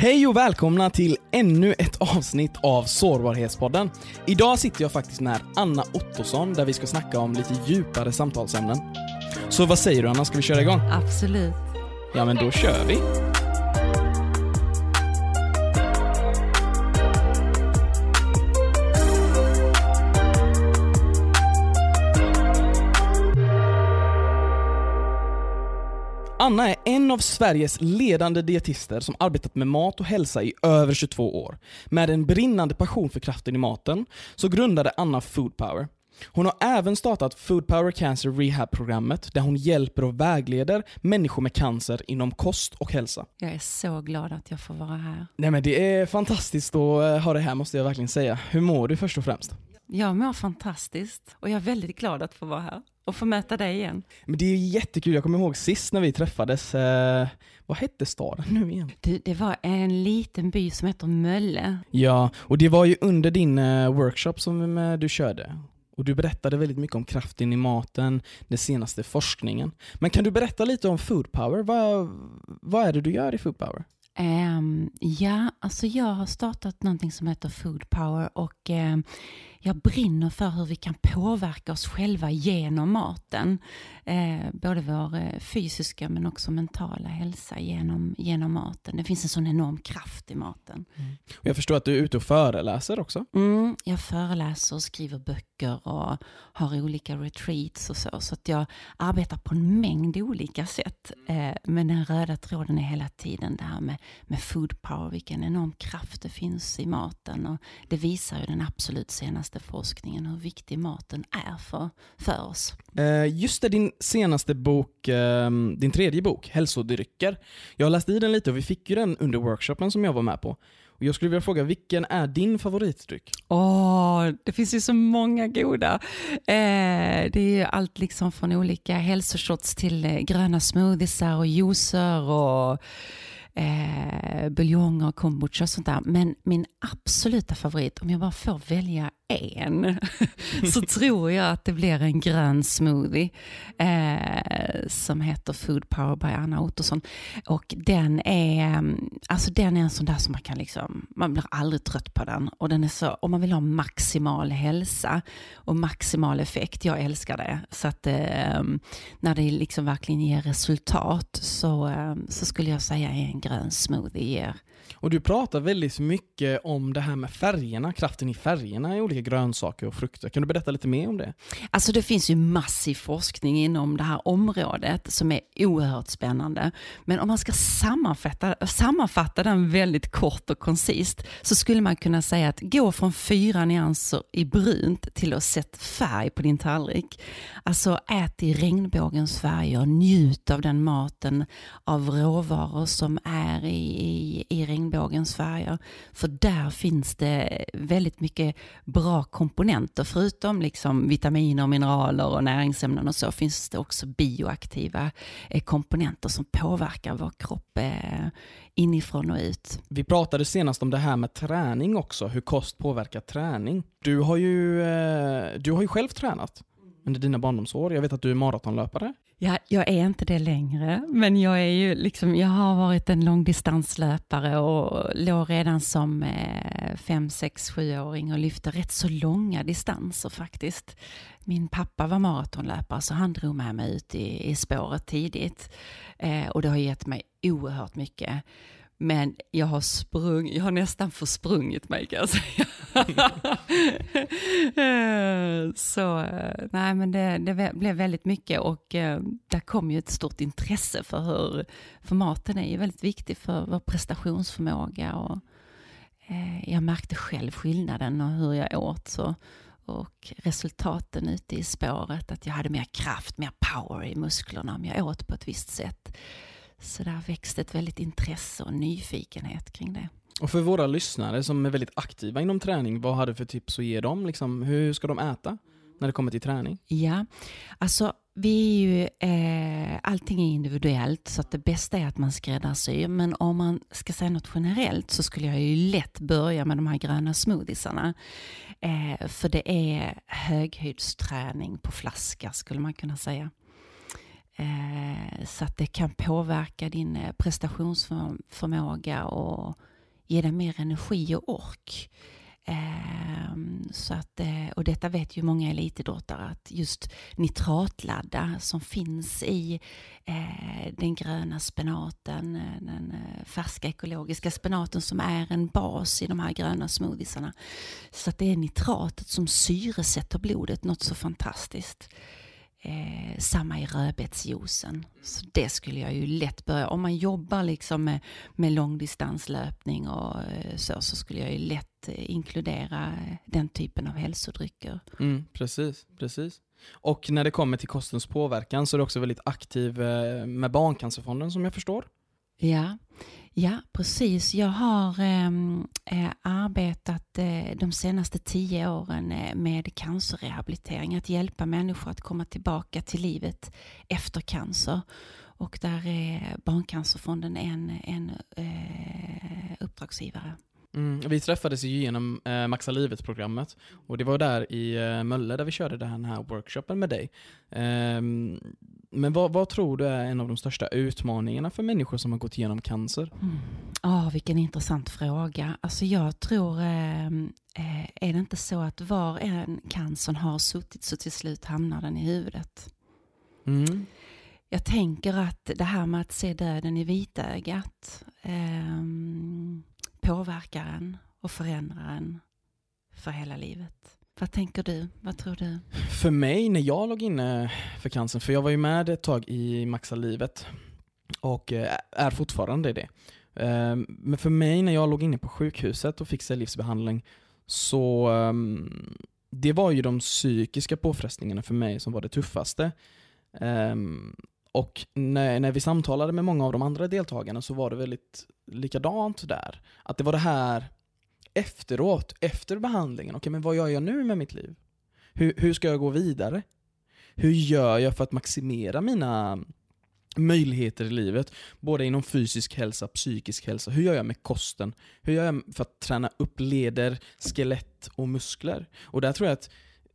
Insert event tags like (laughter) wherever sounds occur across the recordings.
Hej och välkomna till ännu ett avsnitt av Sårbarhetspodden. Idag sitter jag faktiskt med Anna Ottosson där vi ska snacka om lite djupare samtalsämnen. Så vad säger du Anna, ska vi köra igång? Absolut. Ja men då kör vi. Anna är en av Sveriges ledande dietister som arbetat med mat och hälsa i över 22 år. Med en brinnande passion för kraften i maten så grundade Anna Food Power. Hon har även startat Food Power Cancer Rehab-programmet där hon hjälper och vägleder människor med cancer inom kost och hälsa. Jag är så glad att jag får vara här. Nej men det är fantastiskt att eh, ha det här måste jag verkligen säga. Hur mår du först och främst? Jag mår fantastiskt och jag är väldigt glad att få vara här och få möta dig igen. Men det är jättekul, jag kommer ihåg sist när vi träffades, eh, vad hette staden nu igen? Du, det var en liten by som heter Mölle. Ja, och det var ju under din eh, workshop som eh, du körde. Och du berättade väldigt mycket om kraften i maten, den senaste forskningen. Men kan du berätta lite om Food Power? Vad, vad är det du gör i Food Power? Um, ja, alltså jag har startat någonting som heter Food Power och um, jag brinner för hur vi kan påverka oss själva genom maten. Eh, både vår eh, fysiska men också mentala hälsa genom, genom maten. Det finns en sån enorm kraft i maten. Mm. Jag förstår att du är ute och föreläser också? Mm, jag föreläser och skriver böcker och har olika retreats och så. Så att jag arbetar på en mängd olika sätt. Eh, men den röda tråden är hela tiden det här med, med food power, vilken enorm kraft det finns i maten. Och det visar ju den absolut senaste senaste forskningen hur viktig maten är för, för oss. Eh, just det, din senaste bok, ehm, din tredje bok, Hälsodrycker. Jag har läst i den lite och vi fick ju den under workshopen som jag var med på. Och jag skulle vilja fråga, vilken är din favoritdryck? Åh, oh, det finns ju så många goda. Eh, det är ju allt liksom från olika hälsoshots till eh, gröna smoothiesar och juicer och eh, buljonger, kombucha och sånt där. Men min absoluta favorit, om jag bara får välja en, så tror jag att det blir en grön smoothie eh, som heter Food Power by Anna Ottosson. Och den är, mm, alltså den är en sån där som man kan liksom, man blir aldrig trött på den. Och den är så, om man vill ha maximal hälsa och maximal effekt, jag älskar det. Så att eh, när det liksom verkligen ger resultat så, eh, så skulle jag säga en grön smoothie ger och du pratar väldigt mycket om det här med färgerna, kraften i färgerna i olika grönsaker och frukter. Kan du berätta lite mer om det? Alltså det finns ju massiv forskning inom det här området som är oerhört spännande. Men om man ska sammanfatta, sammanfatta den väldigt kort och koncist så skulle man kunna säga att gå från fyra nyanser i brunt till att sätta färg på din tallrik. Alltså ät i regnbågens färger, njut av den maten, av råvaror som är i, i, i regnbågens färger. För där finns det väldigt mycket bra komponenter. Förutom liksom vitaminer, mineraler och näringsämnen och så finns det också bioaktiva eh, komponenter som påverkar vår kropp eh, inifrån och ut. Vi pratade senast om det här med träning också, hur kost påverkar träning. Du har ju, eh, du har ju själv tränat under dina barndomsår. Jag vet att du är maratonlöpare. Ja, jag är inte det längre, men jag, är ju liksom, jag har varit en långdistanslöpare och låg redan som eh, 5-6-7 åring och lyfte rätt så långa distanser faktiskt. Min pappa var maratonlöpare så han drog med mig ut i, i spåret tidigt eh, och det har gett mig oerhört mycket. Men jag har sprung, jag har nästan försprungit mig kan jag säga. (laughs) Eh, så eh, nej men det, det, blev väldigt mycket och eh, där kom ju ett stort intresse för hur, för maten är ju väldigt viktig för vår prestationsförmåga och eh, jag märkte själv skillnaden och hur jag åt så och resultaten ute i spåret, att jag hade mer kraft, mer power i musklerna om jag åt på ett visst sätt. Så där växte ett väldigt intresse och nyfikenhet kring det. Och för våra lyssnare som är väldigt aktiva inom träning, vad har du för tips att ge dem? Liksom, hur ska de äta när det kommer till träning? Ja, alltså vi är ju, eh, allting är individuellt så att det bästa är att man skräddarsyr. Men om man ska säga något generellt så skulle jag ju lätt börja med de här gröna smoothiesarna. Eh, för det är höghöjdsträning på flaska skulle man kunna säga. Eh, så att det kan påverka din eh, prestationsförmåga och ge dig mer energi och ork. Ehm, så att, eh, och detta vet ju många elitidrottare att just nitratladda som finns i eh, den gröna spenaten, den färska ekologiska spenaten som är en bas i de här gröna smoothiesarna. Så att det är nitratet som syresätter blodet, något så fantastiskt. Eh, samma i rödbetsjuicen. Så det skulle jag ju lätt börja, om man jobbar liksom med, med långdistanslöpning och eh, så, så skulle jag ju lätt eh, inkludera eh, den typen av hälsodrycker. Mm, precis, precis. Och när det kommer till kostens påverkan så är du också väldigt aktiv med Barncancerfonden som jag förstår. Ja, Ja, precis. Jag har ehm, eh, arbetat eh, de senaste tio åren eh, med cancerrehabilitering, att hjälpa människor att komma tillbaka till livet efter cancer. Och där är Barncancerfonden en, en eh, uppdragsgivare. Mm, vi träffades ju genom eh, Maxa livet-programmet och det var där i eh, Mölle där vi körde den här workshopen med dig. Eh, men vad, vad, tror du är en av de största utmaningarna för människor som har gått igenom cancer? Mm. Oh, vilken intressant fråga. Alltså jag tror, ehm, eh, är det inte så att var en cancern har suttit så till slut hamnar den i huvudet? Mm. Jag tänker att det här med att se döden i vitögat, eh, påverkar en och förändrar en för hela livet. Vad tänker du? Vad tror du? För mig, när jag låg inne för cancern, för jag var ju med ett tag i Maxa livet och eh, är fortfarande det. Eh, men för mig, när jag låg inne på sjukhuset och fick cellgiftsbehandling, så ehm, det var ju de psykiska påfrestningarna för mig som var det tuffaste. Ehm, och när, när vi samtalade med många av de andra deltagarna så var det väldigt likadant där. Att det var det här efteråt, efter behandlingen, okej okay, men vad gör jag nu med mitt liv? Hur, hur ska jag gå vidare? Hur gör jag för att maximera mina möjligheter i livet? Både inom fysisk hälsa, psykisk hälsa. Hur gör jag med kosten? Hur gör jag för att träna upp leder, skelett och muskler? Och där tror jag att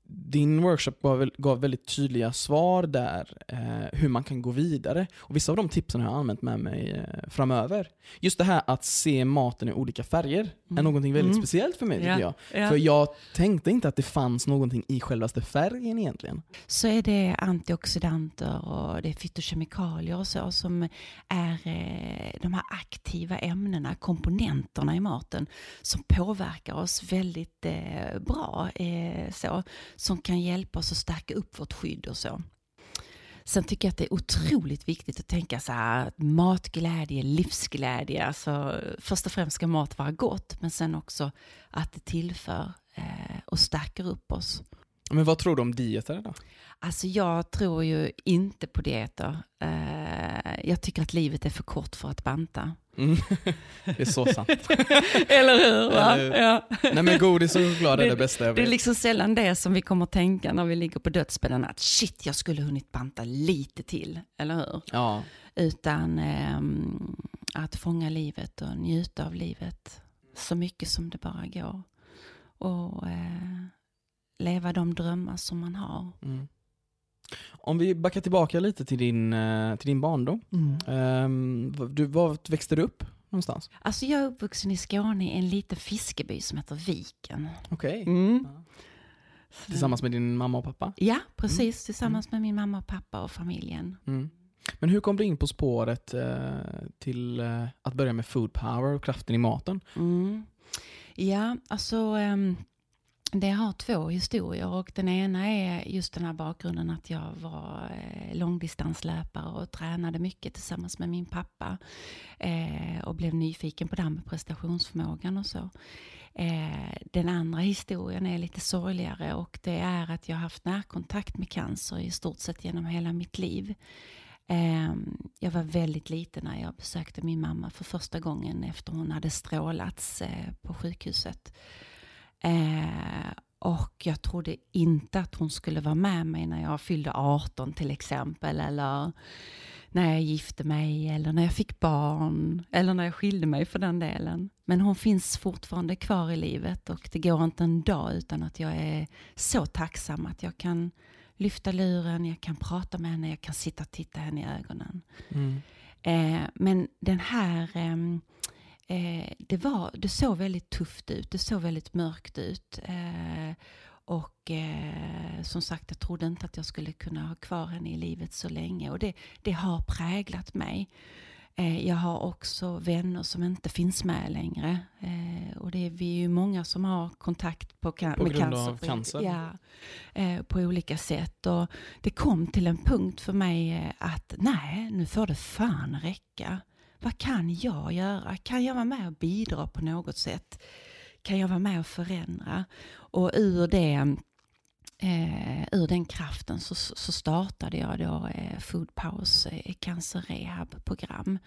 din workshop gav, gav väldigt tydliga svar där, eh, hur man kan gå vidare. Och Vissa av de tipsen har jag använt med mig eh, framöver. Just det här att se maten i olika färger mm. är någonting väldigt mm. speciellt för mig tycker ja. jag. Ja. För jag tänkte inte att det fanns någonting i självaste färgen egentligen. Så är det antioxidanter och det är fytokemikalier och så som är eh, de här aktiva ämnena, komponenterna i maten som påverkar oss väldigt eh, bra. Eh, så som kan hjälpa oss att stärka upp vårt skydd och så. Sen tycker jag att det är otroligt viktigt att tänka så här, matglädje, livsglädje. Alltså, först och främst ska mat vara gott, men sen också att det tillför eh, och stärker upp oss. Men vad tror du om dieter då? Alltså jag tror ju inte på dieter. Eh, jag tycker att livet är för kort för att banta. Mm. (laughs) Det är så sant. (laughs) Eller hur? Eller Ja. Nej men godis och choklad är det, bästa jag vet. Det är liksom sällan det som vi kommer att tänka när vi ligger på dödsbädden, att shit, jag skulle hunnit banta lite till, eller hur? Ja. Utan eh, att fånga livet och njuta av livet så mycket som det bara går. Och eh, leva de drömmar som man har. Mm. Om vi backar tillbaka lite till din, eh, till din barndom. Mm. Um, du, var växte du upp någonstans? Alltså jag är uppvuxen i Skåne i en liten fiskeby som heter Viken. Okej. Okay. Mm. Tillsammans med din mamma och pappa? Ja, precis. Mm. Tillsammans med min mamma och pappa och familjen. Mm. Men hur kom du in på spåret eh, till eh, att börja med food power och kraften i maten? Mm. Ja, alltså um, det har två historier och den ena är just den här bakgrunden att jag var eh, långdistanslöpare och tränade mycket tillsammans med min pappa eh, och blev nyfiken på det här med prestationsförmågan och så. Eh, den andra historien är lite sorgligare och det är att jag haft närkontakt med cancer i stort sett genom hela mitt liv. Ehm, jag var väldigt liten när jag besökte min mamma för första gången efter hon hade strålats eh, på sjukhuset. Eh, och jag trodde inte att hon skulle vara med mig när jag fyllde 18 till exempel. Eller när jag gifte mig eller när jag fick barn. Eller när jag skilde mig för den delen. Men hon finns fortfarande kvar i livet och det går inte en dag utan att jag är så tacksam att jag kan lyfta luren, jag kan prata med henne, jag kan sitta och titta henne i ögonen. Mm. Eh, men den här, ehm, eh, det, var, det såg väldigt tufft ut, det såg väldigt mörkt ut. Eh, och eh, som sagt, jag trodde inte att jag skulle kunna ha kvar henne i livet så länge. Och det, det har präglat mig. Eh, jag har också vänner som inte finns med längre. Eh, och det är vi är ju många som har kontakt på, på med grund cancer. av cancer? Ja, eh, på olika sätt. Och det kom till en punkt för mig att nej, nu får det fan räcka. Vad kan jag göra? Kan jag vara med och bidra på något sätt? Kan jag vara med och förändra? Och ur det Eh, ur den kraften så, så startade jag då eh, Food Powers eh, cancer rehab-program.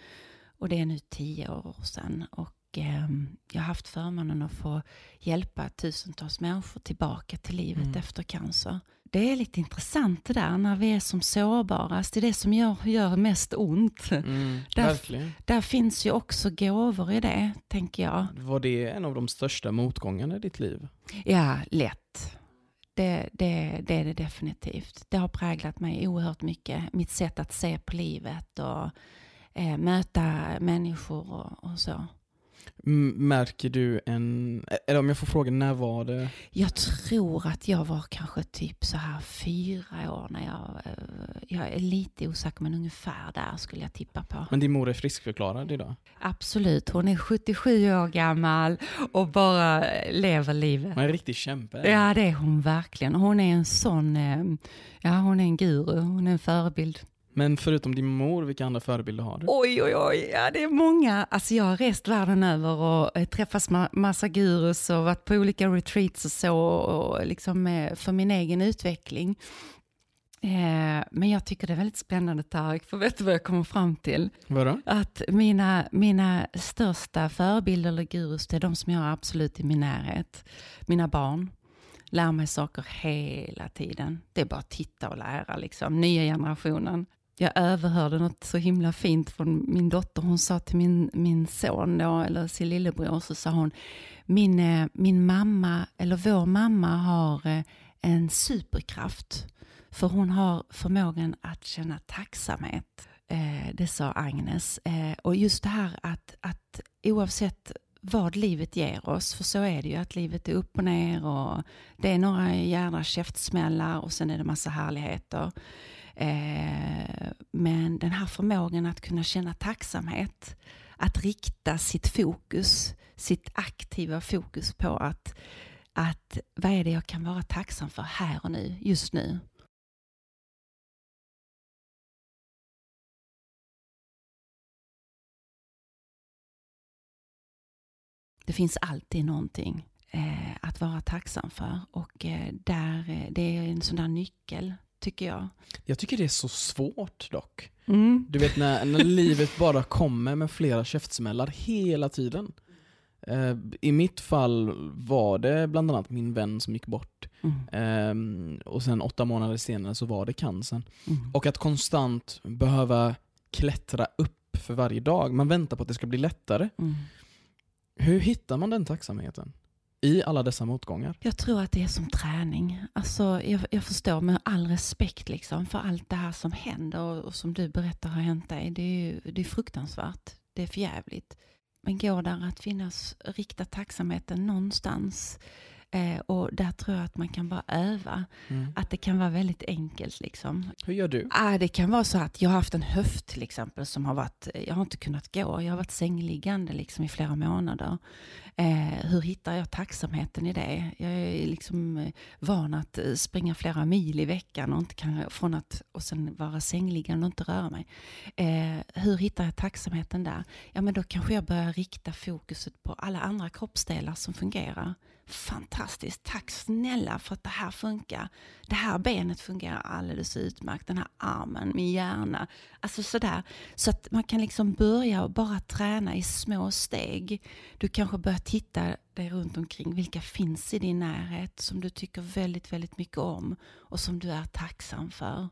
Och det är nu tio år sedan. Och eh, jag har haft förmånen att få hjälpa tusentals människor tillbaka till livet Mm. efter cancer. Det är lite intressant det där när vi är som sårbarast. Det är det som gör, gör mest ont. Mm, (laughs) Där-. Där finns ju också gåvor i det, tänker jag. Var det en av de största motgångarna i ditt liv? Ja, lätt. Det, det, det är det definitivt. Det har präglat mig oerhört mycket. Mitt sätt att se på livet och eh, möta människor och, och så. Märker du en, eller om jag får fråga, när var det? Jag tror att jag var kanske typ så här fyra år när jag, eh, jag är lite osäker men ungefär där skulle jag tippa på. Men din mor är friskförklarad idag? Absolut, hon är 77 år gammal och bara lever livet. Hon är en riktig kämpe. Ja, det är hon verkligen. Hon är en sån, eh, ja hon är en guru, hon är en förebild. Men förutom din mor, vilka andra förebilder har du? Oj, oj, oj, ja det är många. Alltså jag har rest världen över och eh, träffat ma- massa gurus och varit på olika retreats och så, och liksom eh, för min egen utveckling. Eh, men jag tycker det är väldigt spännande Tarik, för vet du vad jag kommer fram till? Vadå? Att mina, mina största förebilder eller gurus, det är de som jag har absolut i min närhet. Mina barn lär mig saker hela tiden. Det är bara att titta och lära, liksom. nya generationen. Jag överhörde något så himla fint från min dotter. Hon sa till min, min son, då, eller sin lillebror, så sa hon, min, eh, min mamma, eller vår mamma har eh, en superkraft. För hon har förmågan att känna tacksamhet. Eh, det sa Agnes. Och just det här att, att oavsett vad livet ger oss, för så är det ju att livet är upp och ner och det är några jädra käftsmällar och sen är det massa härligheter. Eh, men den här förmågan att kunna känna tacksamhet, att rikta sitt fokus, sitt aktiva fokus på att, att vad är det jag kan vara tacksam för här och nu, just nu. Det finns alltid någonting eh, att vara tacksam för och eh, där, eh, det är en sån där nyckel tycker jag. Jag tycker det är så svårt dock. Mm. Du vet när, när (laughs) livet bara kommer med flera käftsmällar hela tiden. Eh, I mitt fall var det bland annat min vän som gick bort. Mm. Ehm, och sen åtta månader senare så var det cancern. Mm. Och att konstant behöva klättra upp för varje dag. Man väntar på att det ska bli lättare. Mm. Hur hittar man den tacksamheten? I alla dessa motgångar? Jag tror att det är som träning. Alltså, jag, jag förstår med all respekt liksom, för allt det här som händer och, och som du berättar har hänt dig. Det är, ju, det är fruktansvärt. Det är förjävligt. Men går där att finnas, rikta tacksamheten någonstans? Eh, och där tror jag att man kan bara öva. Mm. Att det kan vara väldigt enkelt liksom. Hur gör du? Ah, det kan vara så att jag har haft en höft till exempel som har varit, jag har inte kunnat gå, jag har varit sängliggande liksom i flera månader. Eh, hur hittar jag tacksamheten i det? Jag är liksom eh, van att eh, springa flera mil i veckan och inte kan, från att och sen vara sängliggande och inte röra mig. Eh, hur hittar jag tacksamheten där? Ja men då kanske jag börjar rikta fokuset på alla andra kroppsdelar som fungerar. Fantastiskt, tack snälla för att det här funkar. Det här benet fungerar alldeles utmärkt, den här armen, min hjärna. Alltså sådär. Så att man kan liksom börja och bara träna i små steg. Du kanske börjar titta dig runt omkring. Vilka finns i din närhet som du tycker väldigt, väldigt mycket om och som du är tacksam för.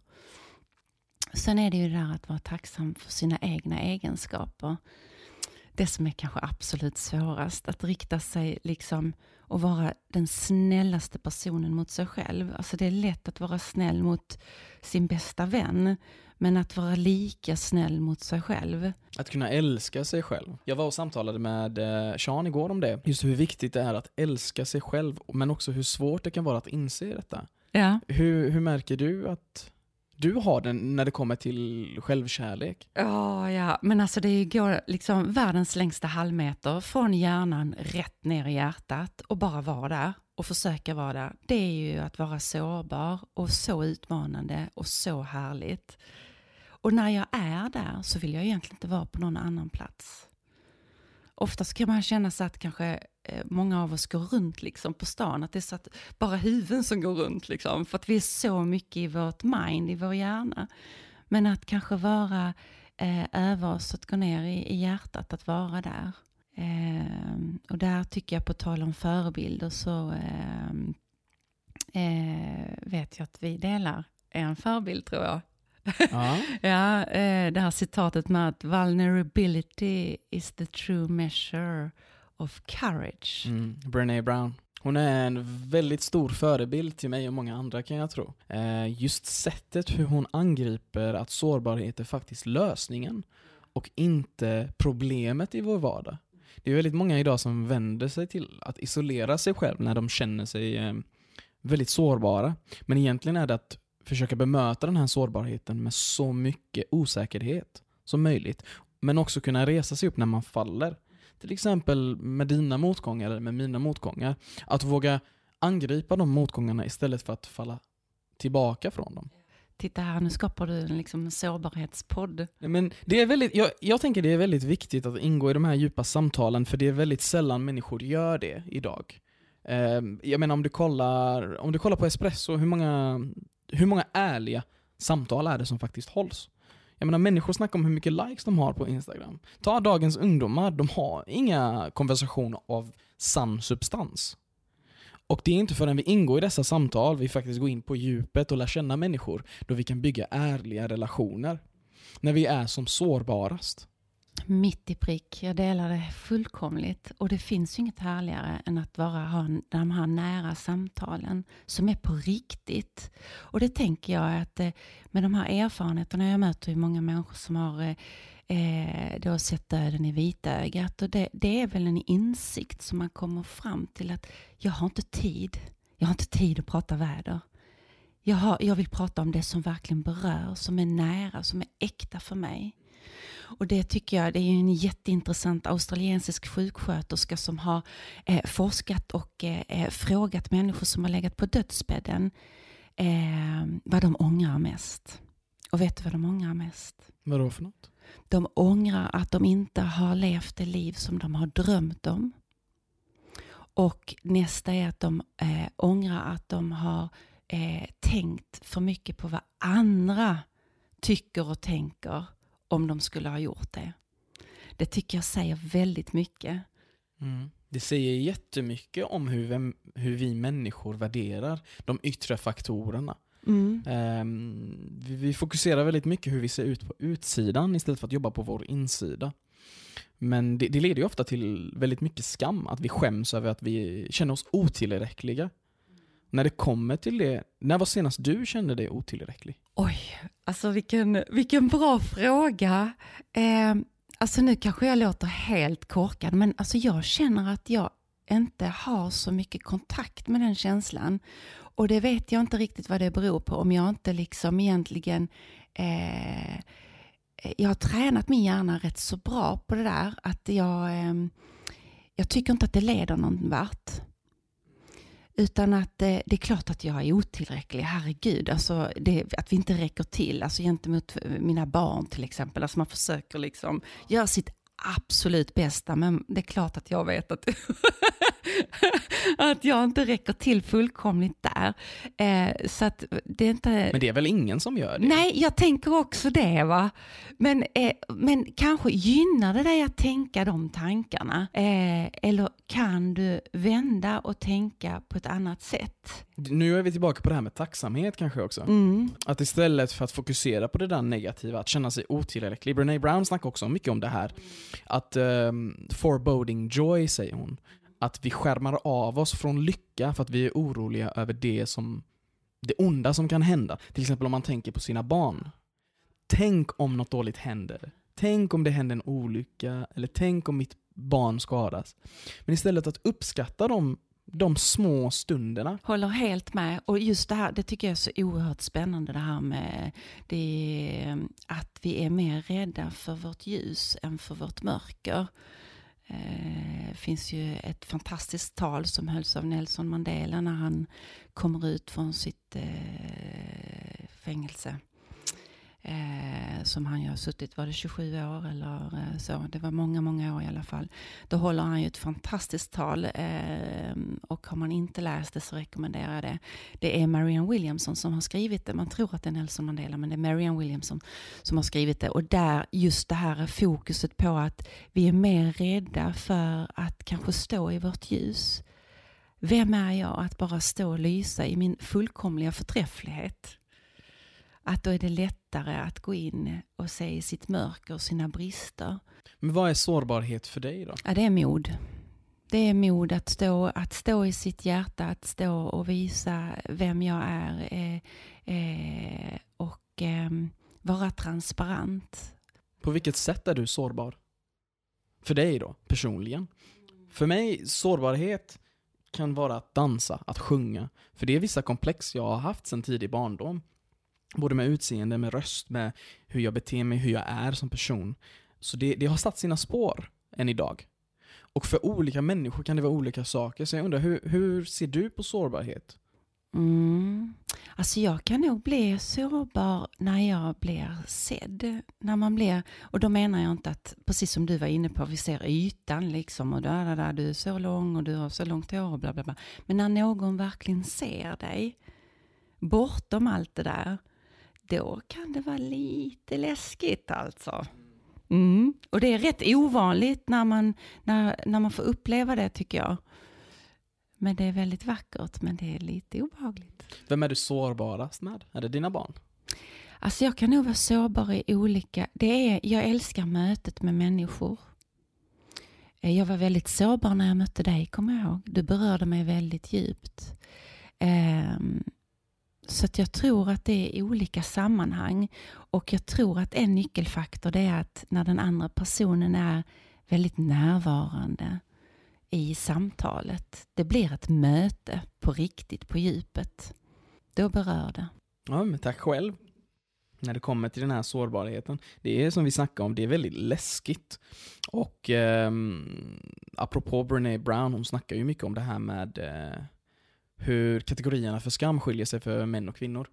Sen är det ju det där att vara tacksam för sina egna egenskaper. det som är kanske absolut svårast. Att rikta sig liksom och vara den snällaste personen mot sig själv. Alltså det är lätt att vara snäll mot sin bästa vän. Men att vara lika snäll mot sig själv. Att kunna älska sig själv. Jag var och samtalade med eh, Sean igår om det. Just hur viktigt det är att älska sig själv, men också hur svårt det kan vara att inse detta. Ja. Hur, hur märker du att du har den när det kommer till självkärlek? Oh, ja, men alltså det går liksom världens längsta halvmeter från hjärnan rätt ner i hjärtat och bara vara där och försöka vara där. Det är ju att vara sårbar och så utmanande och så härligt. Och när jag är där så vill jag egentligen inte vara på någon annan plats. Oftast kan man känna sig att kanske många av oss går runt liksom på stan, att det är så att bara huvuden som går runt liksom, för att vi är så mycket i vårt mind, i vår hjärna. Men att kanske vara eh, över oss, att gå ner i, i hjärtat, att vara där. Eh, och där tycker jag, på tal om förebilder, så eh, eh, vet jag att vi delar en förebild tror jag. Ja. (laughs) ja, eh, det här citatet med att vulnerability is the true measure of courage. Mm. Brené Brown. Hon är en väldigt stor förebild till mig och många andra kan jag tro. Eh, just sättet hur hon angriper att sårbarhet är faktiskt lösningen och inte problemet i vår vardag. Det är väldigt många idag som vänder sig till att isolera sig själv när de känner sig eh, väldigt sårbara. Men egentligen är det att försöka bemöta den här sårbarheten med så mycket osäkerhet som möjligt. Men också kunna resa sig upp när man faller. Till exempel med dina motgångar eller med mina motgångar. Att våga angripa de motgångarna istället för att falla tillbaka från dem. Titta här, nu skapar du en liksom sårbarhetspodd. Men det är väldigt, jag, jag tänker det är väldigt viktigt att ingå i de här djupa samtalen, för det är väldigt sällan människor gör det idag. Eh, jag menar om du kollar, om du kollar på Espresso, hur många, hur många ärliga samtal är det som faktiskt hålls? Jag menar människor snackar om hur mycket likes de har på Instagram. Ta dagens ungdomar, de har inga konversationer av sann substans. Och det är inte förrän vi ingår i dessa samtal vi faktiskt går in på djupet och lär känna människor, då vi kan bygga ärliga relationer. När vi är som sårbarast. Mitt i prick, jag delar det fullkomligt. Och det finns ju inget härligare än att bara ha de här nära samtalen som är på riktigt. Och det tänker jag att eh, med de här erfarenheterna, jag möter ju många människor som har eh, eh, då sett döden i vitögat. Och det, det är väl en insikt som man kommer fram till att jag har inte tid. Jag har inte tid att prata väder. Jag, har, jag vill prata om det som verkligen berör, som är nära, som är äkta för mig. Och det tycker jag, det är en jätteintressant australiensisk sjuksköterska som har eh, forskat och eh, eh, frågat människor som har legat på dödsbädden eh, vad de ångrar mest. Och vet du vad de ångrar mest? Vadå för något? De ångrar att de inte har levt det liv som de har drömt om. Och nästa är att de eh, ångrar att de har eh, tänkt för mycket på vad andra tycker och tänker om de skulle ha gjort det. Det tycker jag säger väldigt mycket. Mm. Det säger jättemycket om hur, vem, hur vi människor värderar de yttre faktorerna. Mm. Um, vi, vi, fokuserar väldigt mycket hur vi ser ut på utsidan istället för att jobba på vår insida. Men det, det leder ofta till väldigt mycket skam, att vi skäms över att vi känner oss otillräckliga. När det kommer till det, när var senast du kände dig otillräcklig? Oj, alltså vilken, vilken bra fråga. Eh, alltså nu kanske jag låter helt korkad, men alltså jag känner att jag inte har så mycket kontakt med den känslan. Och det vet jag inte riktigt vad det beror på, om jag inte liksom egentligen eh, jag har tränat min hjärna rätt så bra på det där, att jag, eh, jag tycker inte att det leder någon vart. Utan att det, det är klart att jag är otillräcklig, herregud, alltså det, att vi inte räcker till, alltså gentemot eh, mina barn till exempel. Alltså man försöker liksom göra sitt absolut bästa, men det är klart att jag vet att (laughs) att jag inte räcker till fullkomligt där. Eh, så att det är inte... Men det är väl ingen som gör det? Nej, jag tänker också det. va. Men, eh, men kanske gynnar det dig att tänka de tankarna? Eh, eller kan du vända och tänka på ett annat sätt? Nu är vi tillbaka på det här med tacksamhet kanske också. Mm. Att istället för att fokusera på det där negativa, att känna sig otillräcklig. Brené Brown snackar också mycket om det här. Att um, foreboding joy, säger hon. Att vi skärmar av oss från lycka för att vi är oroliga över det som det onda som kan hända. Till exempel om man tänker på sina barn. Tänk om något dåligt händer. Tänk om det händer en olycka, eller tänk om mitt barn skadas. Men istället att uppskatta de, de små stunderna. Håller helt med. Och just det här, det tycker jag är så oerhört spännande det här med det, eh, att vi är mer rädda för vårt ljus än för vårt mörker. Det eh, finns ju ett fantastiskt tal som hölls av Nelson Mandela när han kommer ut från sitt eh, fängelse eh, som han ju har suttit, var det 27 år eller eh, så? Det var många, många år i alla fall. Då håller han ju ett fantastiskt tal eh, och har man inte läst det så rekommenderar jag det. Det är Marianne Williamson som har skrivit det. Man tror att det är Nelson Mandela, men det är Marianne Williamson som har skrivit det. Och där just det här fokuset på att vi är mer rädda för att kanske stå i vårt ljus. Vem är jag att bara stå och lysa i min fullkomliga förträfflighet? att då är det lättare att gå in och se sitt mörker och sina brister. Men vad är sårbarhet för dig då? Ja, det är mod. Det är mod att stå, att stå i sitt hjärta, att stå och visa vem jag är eh, eh, och eh, vara transparent. På vilket sätt är du sårbar? För dig då, personligen? För mig, sårbarhet kan vara att dansa, att sjunga. För det är vissa komplex jag har haft sedan tidig barndom. Både med utseende, med röst, med hur jag beter mig, hur jag är som person. Så det, det har satt sina spår än idag. Och för olika människor kan det vara olika saker. Så jag undrar, hur, hur ser du på sårbarhet? Mm. Alltså jag kan nog bli sårbar när jag blir sedd. När man blir, och då menar jag inte att, precis som du var inne på, vi ser ytan liksom och där, där, där, du är så lång och du har så långt hår och bla bla bla. Men när någon verkligen ser dig, bortom allt det där, då kan det vara lite läskigt alltså. Mm. Och det är rätt ovanligt när man, när, när man får uppleva det tycker jag. Men det är väldigt vackert, men det är lite obehagligt. Vem är du sårbarast med? Är det dina barn? Alltså jag kan nog vara sårbar i olika... Det är, jag älskar mötet med människor. Eh, jag var väldigt sårbar när jag mötte dig, kommer jag ihåg. Du berörde mig väldigt djupt. Um, så jag tror att det är olika sammanhang och jag tror att en nyckelfaktor det är att när den andra personen är väldigt närvarande i samtalet. Det blir ett möte på riktigt, på djupet. Då berör det. Ja, men tack själv. När det kommer till den här sårbarheten. Det är som vi snackade om, det är väldigt läskigt. Och eh, apropå Brené Brown, hon snackar ju mycket om det här med eh, hur kategorierna för skam skiljer sig för män och kvinnor.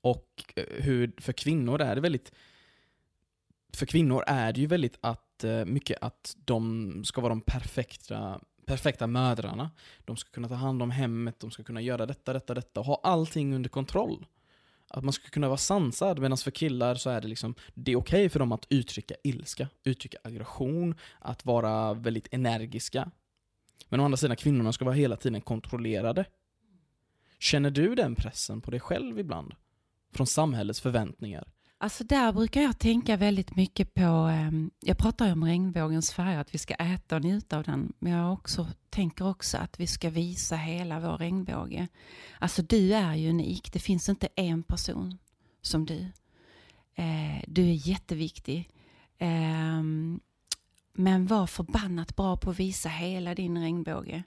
Och eh, hur för kvinnor är det väldigt för kvinnor är det ju väldigt att, eh, mycket att de ska vara de perfekta, perfekta mödrarna. De ska kunna ta hand om hemmet, de ska kunna göra detta, detta, detta och ha allting under kontroll. Att man ska kunna vara sansad, medan för killar så är det liksom, det är okej okay för dem att uttrycka ilska, uttrycka aggression, att vara väldigt energiska. Men å andra sidan, kvinnorna ska vara hela tiden kontrollerade. Känner du den pressen på dig själv ibland? Från samhällets förväntningar? Alltså där brukar jag tänka väldigt mycket på, ehm, jag pratar ju om regnbågens färger, att vi ska äta och njuta av den, men jag också, tänker också att vi ska visa hela vår regnbåge. Alltså du är ju unik, det finns inte en person som du. Eh, du är jätteviktig. Ehm, men var förbannat bra på att visa hela din regnbåge.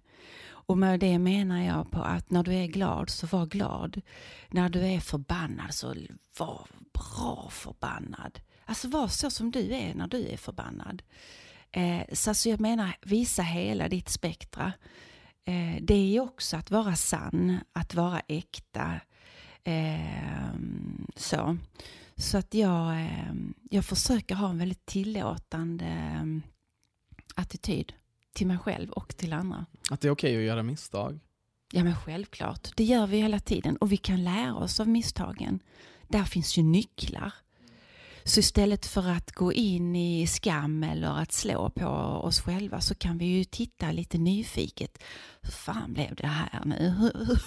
Och med det menar jag på att när du är glad så var glad. När du är förbannad så var bra förbannad. Alltså var så som du är när du är förbannad. Eh, så alltså jag menar visa hela ditt spektra. Eh, det är också att vara sann, att vara äkta. Eh, så. Så att jag, eh, jag försöker ha en väldigt tillåtande attityd till mig själv och till andra. Att det är okej att göra misstag. Ja men självklart, det gör vi hela tiden och vi kan lära oss av misstagen. Där finns ju nycklar. Så istället för att gå in i skam eller att slå på oss själva så kan vi ju titta lite nyfiket. Hur fan blev det här nu? Hur, (laughs) hur,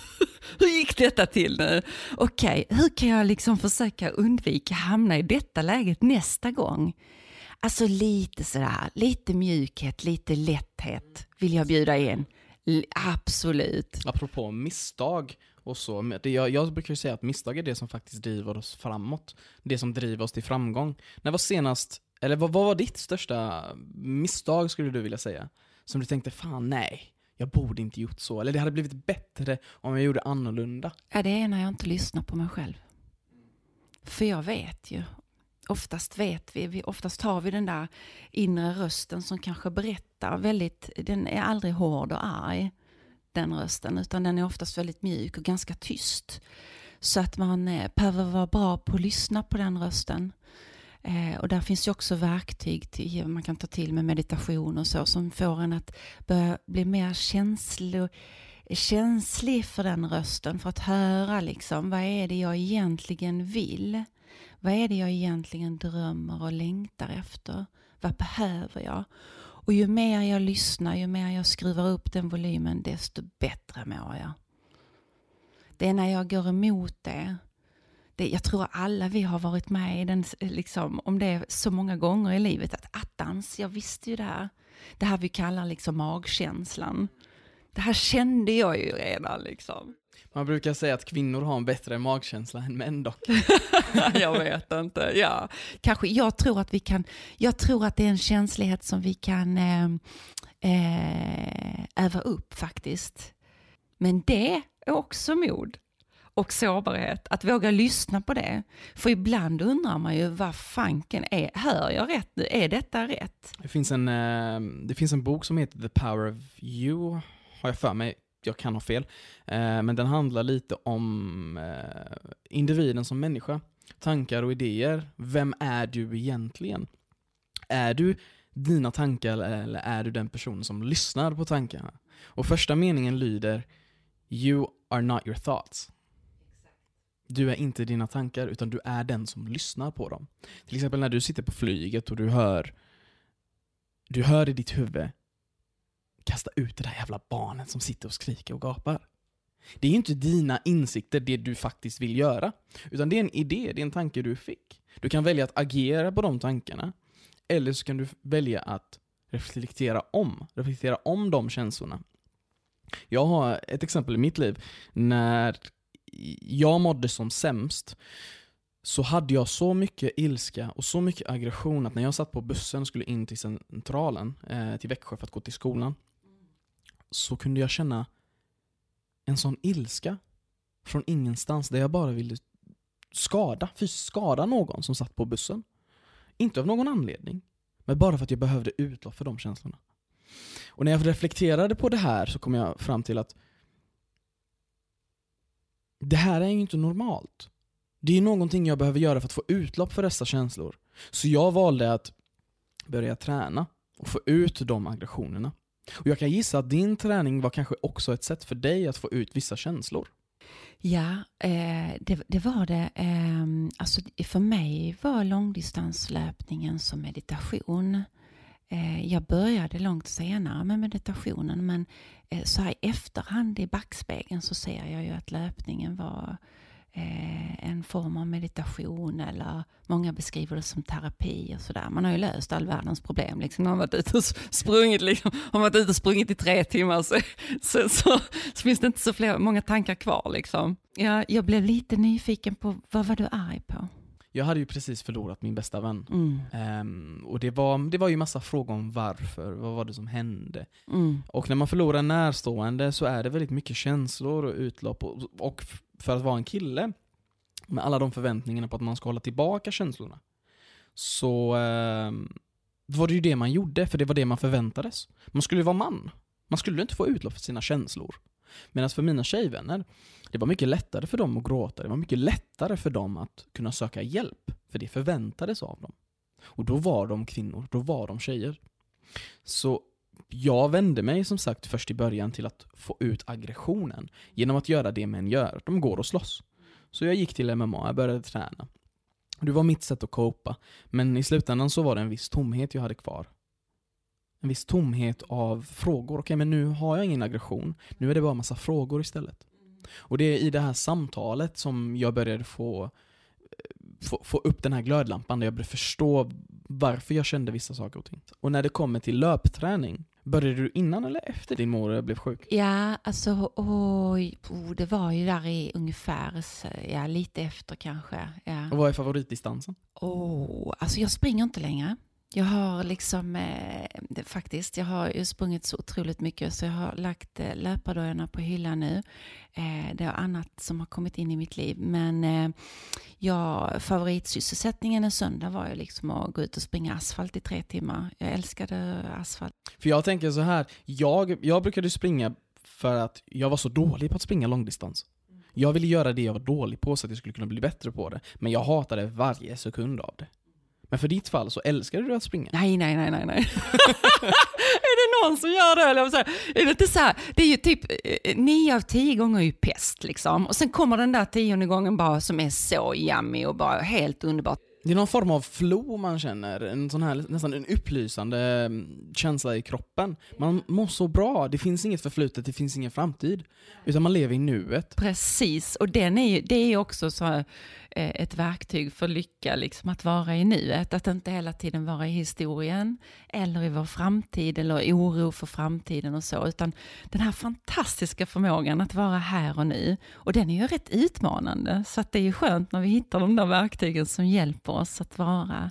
hur gick detta till nu? Okej, okay, hur kan jag liksom försöka undvika hamna i detta läget nästa gång? Alltså lite sådär, lite mjukhet, lite lätthet vill jag bjuda in. Absolut. Apropå misstag och så. Det jag, jag brukar säga att misstag är det som faktiskt driver oss framåt. Det som driver oss till framgång. När var senast, eller vad, vad var ditt största misstag skulle du vilja säga? Som du tänkte, fan nej, jag borde inte gjort så. Eller det hade blivit bättre om jag gjorde annorlunda. Ja, det är när jag inte lyssnar på mig själv. För jag vet ju. Oftast vet vi, oftast har vi den där inre rösten som kanske berättar väldigt, den är aldrig hård och arg den rösten, utan den är oftast väldigt mjuk och ganska tyst. Så att man eh, behöver vara bra på att lyssna på den rösten. Eh, och där finns ju också verktyg till, man kan ta till med meditation och så som får en att börja bli mer känslig känslig för den rösten. För att höra liksom, vad är det jag egentligen vill? Vad är det jag egentligen drömmer och längtar efter? Vad behöver jag? Och ju mer jag lyssnar, ju mer jag skruvar upp den volymen, desto bättre mår jag. Det är när jag går emot det. det jag tror alla vi har varit med i den, liksom, om det så många gånger i livet, att attans, jag visste ju det här. Det här vi kallar liksom magkänslan. Det här kände jag ju redan liksom. Man brukar säga att kvinnor har en bättre magkänsla än män dock. (laughs) jag vet inte, ja. Kanske, jag tror att vi kan, jag tror att det är en känslighet som vi kan eh, eh, öva upp faktiskt. Men det är också mod och sårbarhet, att våga lyssna på det. För ibland undrar man ju vad fanken är, hör jag rätt nu? Är detta rätt? Det finns en, eh, det fins en bok som heter The Power of You, har jag för mig jag kan ha fel. Eh, men den handlar lite om eh, individen som människa. Tankar och idéer. Vem är du egentligen? Är du dina tankar eller är du den personen som lyssnar på tankarna? Och första meningen lyder You are not your thoughts. Du är inte dina tankar, utan du är den som lyssnar på dem. Till exempel när du sitter på flyget och du hör du hör i ditt huvud kasta ut det där jävla barnet som sitter och skriker och gapar. Det är ju inte dina insikter, det du faktiskt vill göra. Utan det är en idé, det är en tanke du fick. Du kan välja att agera på de tankarna. Eller så kan du välja att reflektera om, reflektera om de känslorna. Jag har ett exempel i mitt liv. När jag mådde som sämst så hade jag så mycket ilska och så mycket aggression att när jag satt på bussen och skulle in till centralen, eh, till Växjö för att gå till skolan, så kunde jag känna en sån ilska från ingenstans där jag bara ville skada, fysiskt skada någon som satt på bussen. Inte av någon anledning, men bara för att jag behövde utlopp för de känslorna. Och när jag reflekterade på det här så kom jag fram till att det här är ju inte normalt. Det är någonting jag behöver göra för att få utlopp för dessa känslor. Så jag valde att börja träna och få ut de aggressionerna. Och jag kan gissa att din träning var kanske också ett sätt för dig att få ut vissa känslor. Ja, eh, det, det, var det. Eh, alltså för mig var långdistanslöpningen som meditation. Eh, jag började långt senare med meditationen men eh, så här i efterhand i backspegeln så ser jag ju att löpningen var eh, Eh, en form av meditation eller många beskriver det som terapi och sådär. Man har ju löst all världens problem. Liksom. Man har varit ute och sprungit, liksom. har varit ute och sprungit i tre timmar så, så, så, så finns det inte så fler, många tankar kvar. Liksom. Jag, jag blev lite nyfiken på vad var du arg på? Jag hade ju precis förlorat min bästa vän. Mm. Um, och det var, det var ju massa frågor om varför, vad var det som hände? Mm. Och när man förlorar en närstående så är det väldigt mycket känslor och utlopp. Och, och för att vara en kille, med alla de förväntningarna på att man ska hålla tillbaka känslorna, så eh, var det ju det man gjorde, för det var det man förväntades. Man skulle ju vara man. Man skulle inte få utlopp för sina känslor. Medan för mina tjejvänner, det var mycket lättare för dem att gråta, det var mycket lättare för dem att kunna söka hjälp, för det förväntades av dem. Och då var de kvinnor, då var de tjejer. Så jag vände mig som sagt först i början till att få ut aggressionen genom att göra det män gör. De går och slåss. Så jag gick till MMA, jag började träna. Det var mitt sätt att copa, men i slutändan så var det en viss tomhet jag hade kvar. En viss tomhet av frågor. Okej, men nu har jag ingen aggression. Nu är det bara massa frågor istället. Och det är i det här samtalet som jag började få, få, få upp den här glödlampan, där jag började förstå varför jag kände vissa saker och ting. Och när det kommer till löpträning, började du innan eller efter din mor blev sjuk? Ja, alltså oj, oh, det var ju där i ungefär, ja lite efter kanske. Ja. Och vad är favoritdistansen? Oh, alltså jag springer inte längre. Jag har liksom, eh, faktiskt, jag har ju sprungit så otroligt mycket så jag har lagt eh, löpardojorna på hyllan nu. Eh, det är annat som har kommit in i mitt liv. Men eh, ja, favoritsysselsättningen en söndag var ju liksom att gå ut och springa asfalt i tre timmar. Jag älskade asfalt. För jag tänker så här, jag, jag brukade springa för att jag var så dålig på att springa långdistans. Jag ville göra det jag var dålig på så att jag skulle kunna bli bättre på det. Men jag hatade varje sekund av det. Men för ditt fall så älskar du att springa? Nej, nej, nej, nej, nej. (laughs) är det någon som gör det? Eller så är det inte så här, det är ju typ eh, nio av tio gånger ju pest liksom. Och sen kommer den där tionde gången bara som är så yummy och bara helt underbart. Det är någon form av flow man känner, en sån här nästan en upplysande mm, känsla i kroppen. Man mår så bra, det finns inget förflutet, det finns ingen framtid. Utan man lever i nuet. Precis, och den är ju, det är också så här, Eh, ett verktyg för lycka, liksom att vara i nuet. Att inte hela tiden vara i historien eller i vår framtid eller oro för framtiden och så. Utan den här fantastiska förmågan att vara här och nu. Och den är ju rätt utmanande. Så att det är ju skönt när vi hittar de där verktygen som hjälper oss att vara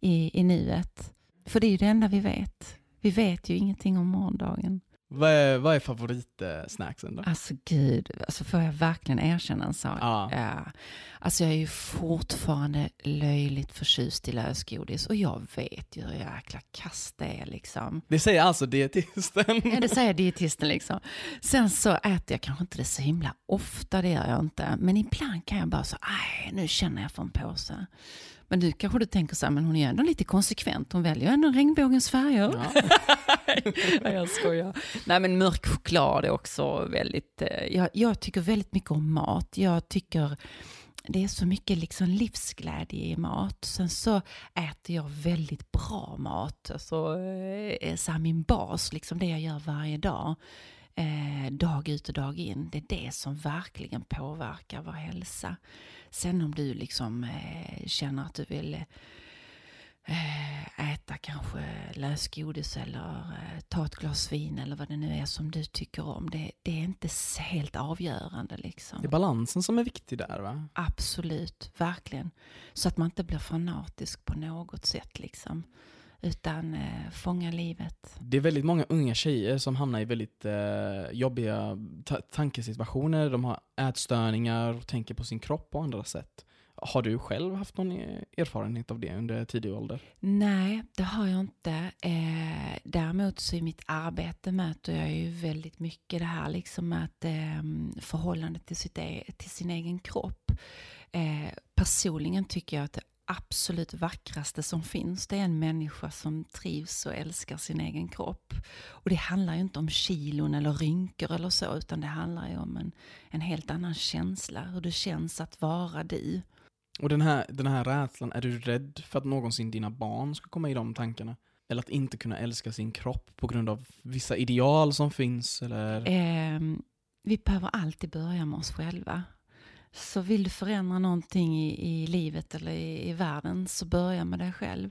i, i nuet. För det är ju det enda vi vet. Vi vet ju ingenting om morgondagen. Vad är, vad är favoritsnacksen då? Alltså gud, alltså får jag verkligen erkänna en sak? Ja. Ja. Alltså jag är ju fortfarande löjligt förtjust i lösgodis och jag vet ju hur jäkla kast det är liksom. Det säger alltså dietisten. Ja, det säger dietisten liksom. Sen så äter jag kanske inte det så himla ofta, det gör jag inte. Men ibland kan jag bara så, nej, nu känner jag för en påse. Men du kanske du tänker så här, men hon är ju ändå lite konsekvent. Hon väljer ändå regnbågens färger. Ja. (laughs) Nej, jag skojar. Nej, men mörk choklad är också väldigt... eh, Jag, jag tycker väldigt mycket om mat. Jag tycker det är så mycket liksom livsglädje i mat. Sen så äter jag väldigt bra mat. Alltså, eh, så här min bas, liksom det jag gör varje dag. Eh, dag ut och dag in. Det är det som verkligen påverkar vår hälsa. Sen om du liksom eh, känner att du vill eh, äta kanske lösgodis eller eh, ta ett glas vin eller vad det nu är som du tycker om. Det, det är inte helt avgörande liksom. Det är balansen som är viktig där va? Absolut, verkligen. Så att man inte blir fanatisk på något sätt liksom. Utan eh, fånga livet. Det är väldigt många unga tjejer som hamnar i väldigt eh, jobbiga ta- tankesituationer. De har ätstörningar och tänker på sin kropp på andra sätt. Har du själv haft någon eh, erfarenhet av det under tidig ålder? Nej, det har jag inte. Eh, däremot så i mitt arbete möter jag ju väldigt mycket det här liksom att eh, förhållandet till, sitt e- till sin egen kropp. Eh, personligen tycker jag att det absolut vackraste som finns det är en människa som trivs och älskar sin egen kropp. Och det handlar ju inte om kilon eller rynkor eller så utan det handlar ju om en, en helt annan känsla. Hur det känns att vara du. Och den här, den här rädslan, är du rädd för att någonsin dina barn ska komma i de tankarna? Eller att inte kunna älska sin kropp på grund av vissa ideal som finns? Eller? Eh, vi behöver alltid börja med oss själva. Så vill du förändra någonting i, i livet eller i, i världen så börja med dig själv.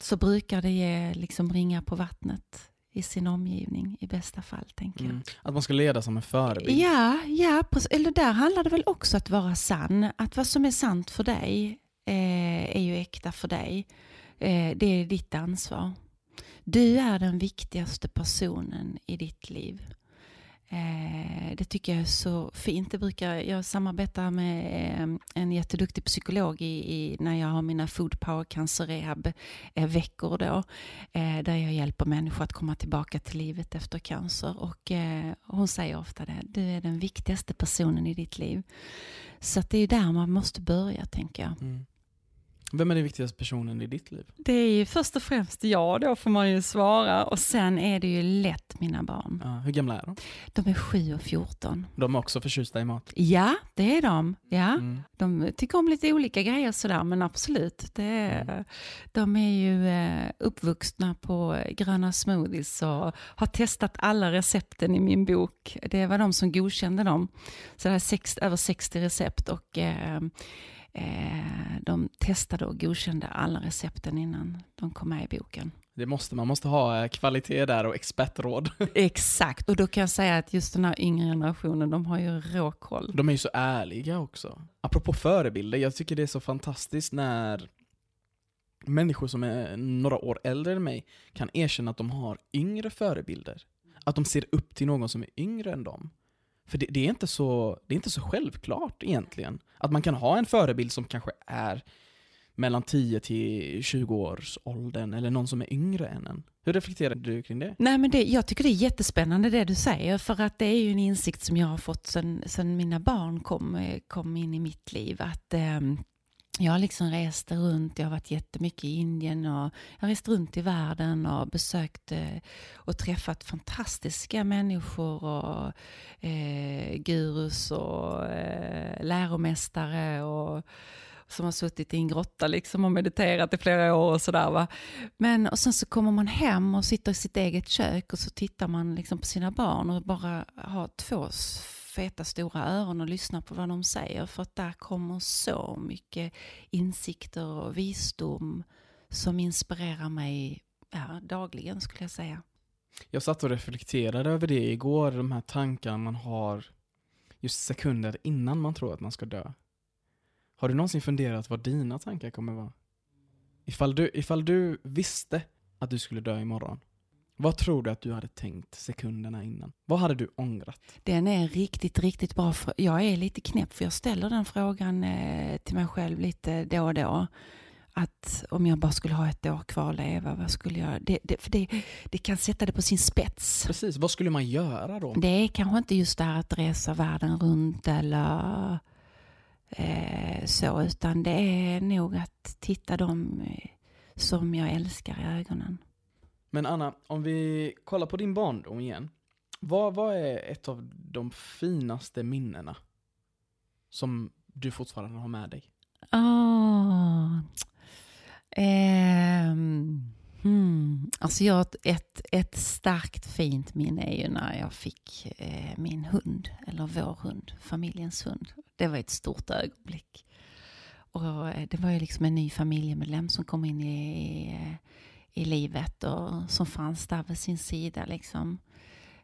Så brukar det ge liksom ringa på vattnet i sin omgivning i bästa fall, tänker jag. Mm. Att man ska leda som en förebild? Ja, ja eller där handlar det väl också att vara sann. Att vad som är sant för dig eh, är ju äkta för dig. Eh, det är ditt ansvar. Du är den viktigaste personen i ditt liv. Eh, det tycker jag är så fint. Det brukar, jag samarbetar med eh, en jätteduktig psykolog i, i, när jag har mina Food Power Cancer Rehab eh, veckor då, där jag hjälper människor att komma tillbaka till livet efter cancer. Och hon säger ofta det, du är den viktigaste personen i ditt liv. Så att det är där man måste börja, tänker jag. Mm. Vem är den viktigaste personen i ditt liv? Det är ju först och främst jag då får man ju svara och sen är det ju lätt mina barn. Ja, hur gamla är de? De är 7 och 14. De är också förtjusta i mat. Ja, det är de. Ja. Mm. De tycker om lite olika grejer sådär, men absolut. Det är, de är ju eh, uppvuxna på gröna smoothies och har testat alla recepten i min bok. Det var de som godkände dem. Så det är sex, över 60 recept och eh, eh, de testade och godkände alla recepten innan de kom med i boken. Det måste, man måste ha eh, kvalitet där och expertråd. (laughs) Exakt, och då kan jag säga att just den här yngre generationen, de har ju råkoll. De är ju så ärliga också. Apropå förebilder, jag tycker det är så fantastiskt när människor som är några år äldre än mig kan erkänna att de har yngre förebilder. Att de ser upp till någon som är yngre än dem. För det, det, är inte så, det är inte så självklart egentligen. Att man kan ha en förebild som kanske är mellan 10 till 20 års åldern eller någon som är yngre än en. Hur reflekterar du kring det? Nej, men det, jag tycker det är jättespännande det du säger, för att det är ju en insikt som jag har fått sedan, mina barn kom, kom in i mitt liv. Att eh, jag har liksom rest runt, jag har varit jättemycket i Indien och jag har rest runt i världen och besökt eh, och träffat fantastiska människor och eh, gurus och eh, läromästare och som har suttit i en grotta liksom och mediterat i flera år och sådär. Va? Men och sen så kommer man hem och sitter i sitt eget kök och så tittar man liksom på sina barn och bara har två feta stora öron och lyssnar på vad de säger. För att där kommer så mycket insikter och visdom som inspirerar mig ja, dagligen skulle jag säga. Jag satt och reflekterade över det igår, de här tankarna man har just sekunder innan man tror att man ska dö. Har du någonsin funderat vad dina tankar kommer vara? Ifall du, ifall du visste att du skulle dö imorgon, vad tror du att du hade tänkt sekunderna innan? Vad hade du ångrat? Den är riktigt, riktigt bra. För jag är lite knäpp för jag ställer den frågan eh, till mig själv lite då och då. Att om jag bara skulle ha ett år kvar att leva, vad skulle jag... Det, det, för det, det kan sätta det på sin spets. Precis, vad skulle man göra då? Det är kanske inte just det här att resa världen runt eller eh, så, utan det är nog att titta dem eh, som jag älskar i ögonen. Men Anna, om vi kollar på din barndom igen. Vad, vad är ett av de finaste minnena som du fortfarande har med dig? Oh. Eh, hmm. Alltså jag, ett, ett starkt fint minne är ju när jag fick eh, min hund, eller vår hund, familjens hund. Det var ett stort ögonblick. Och eh, det var ju liksom en ny familjemedlem som kom in i, i livet och som fanns där vid sin sida liksom.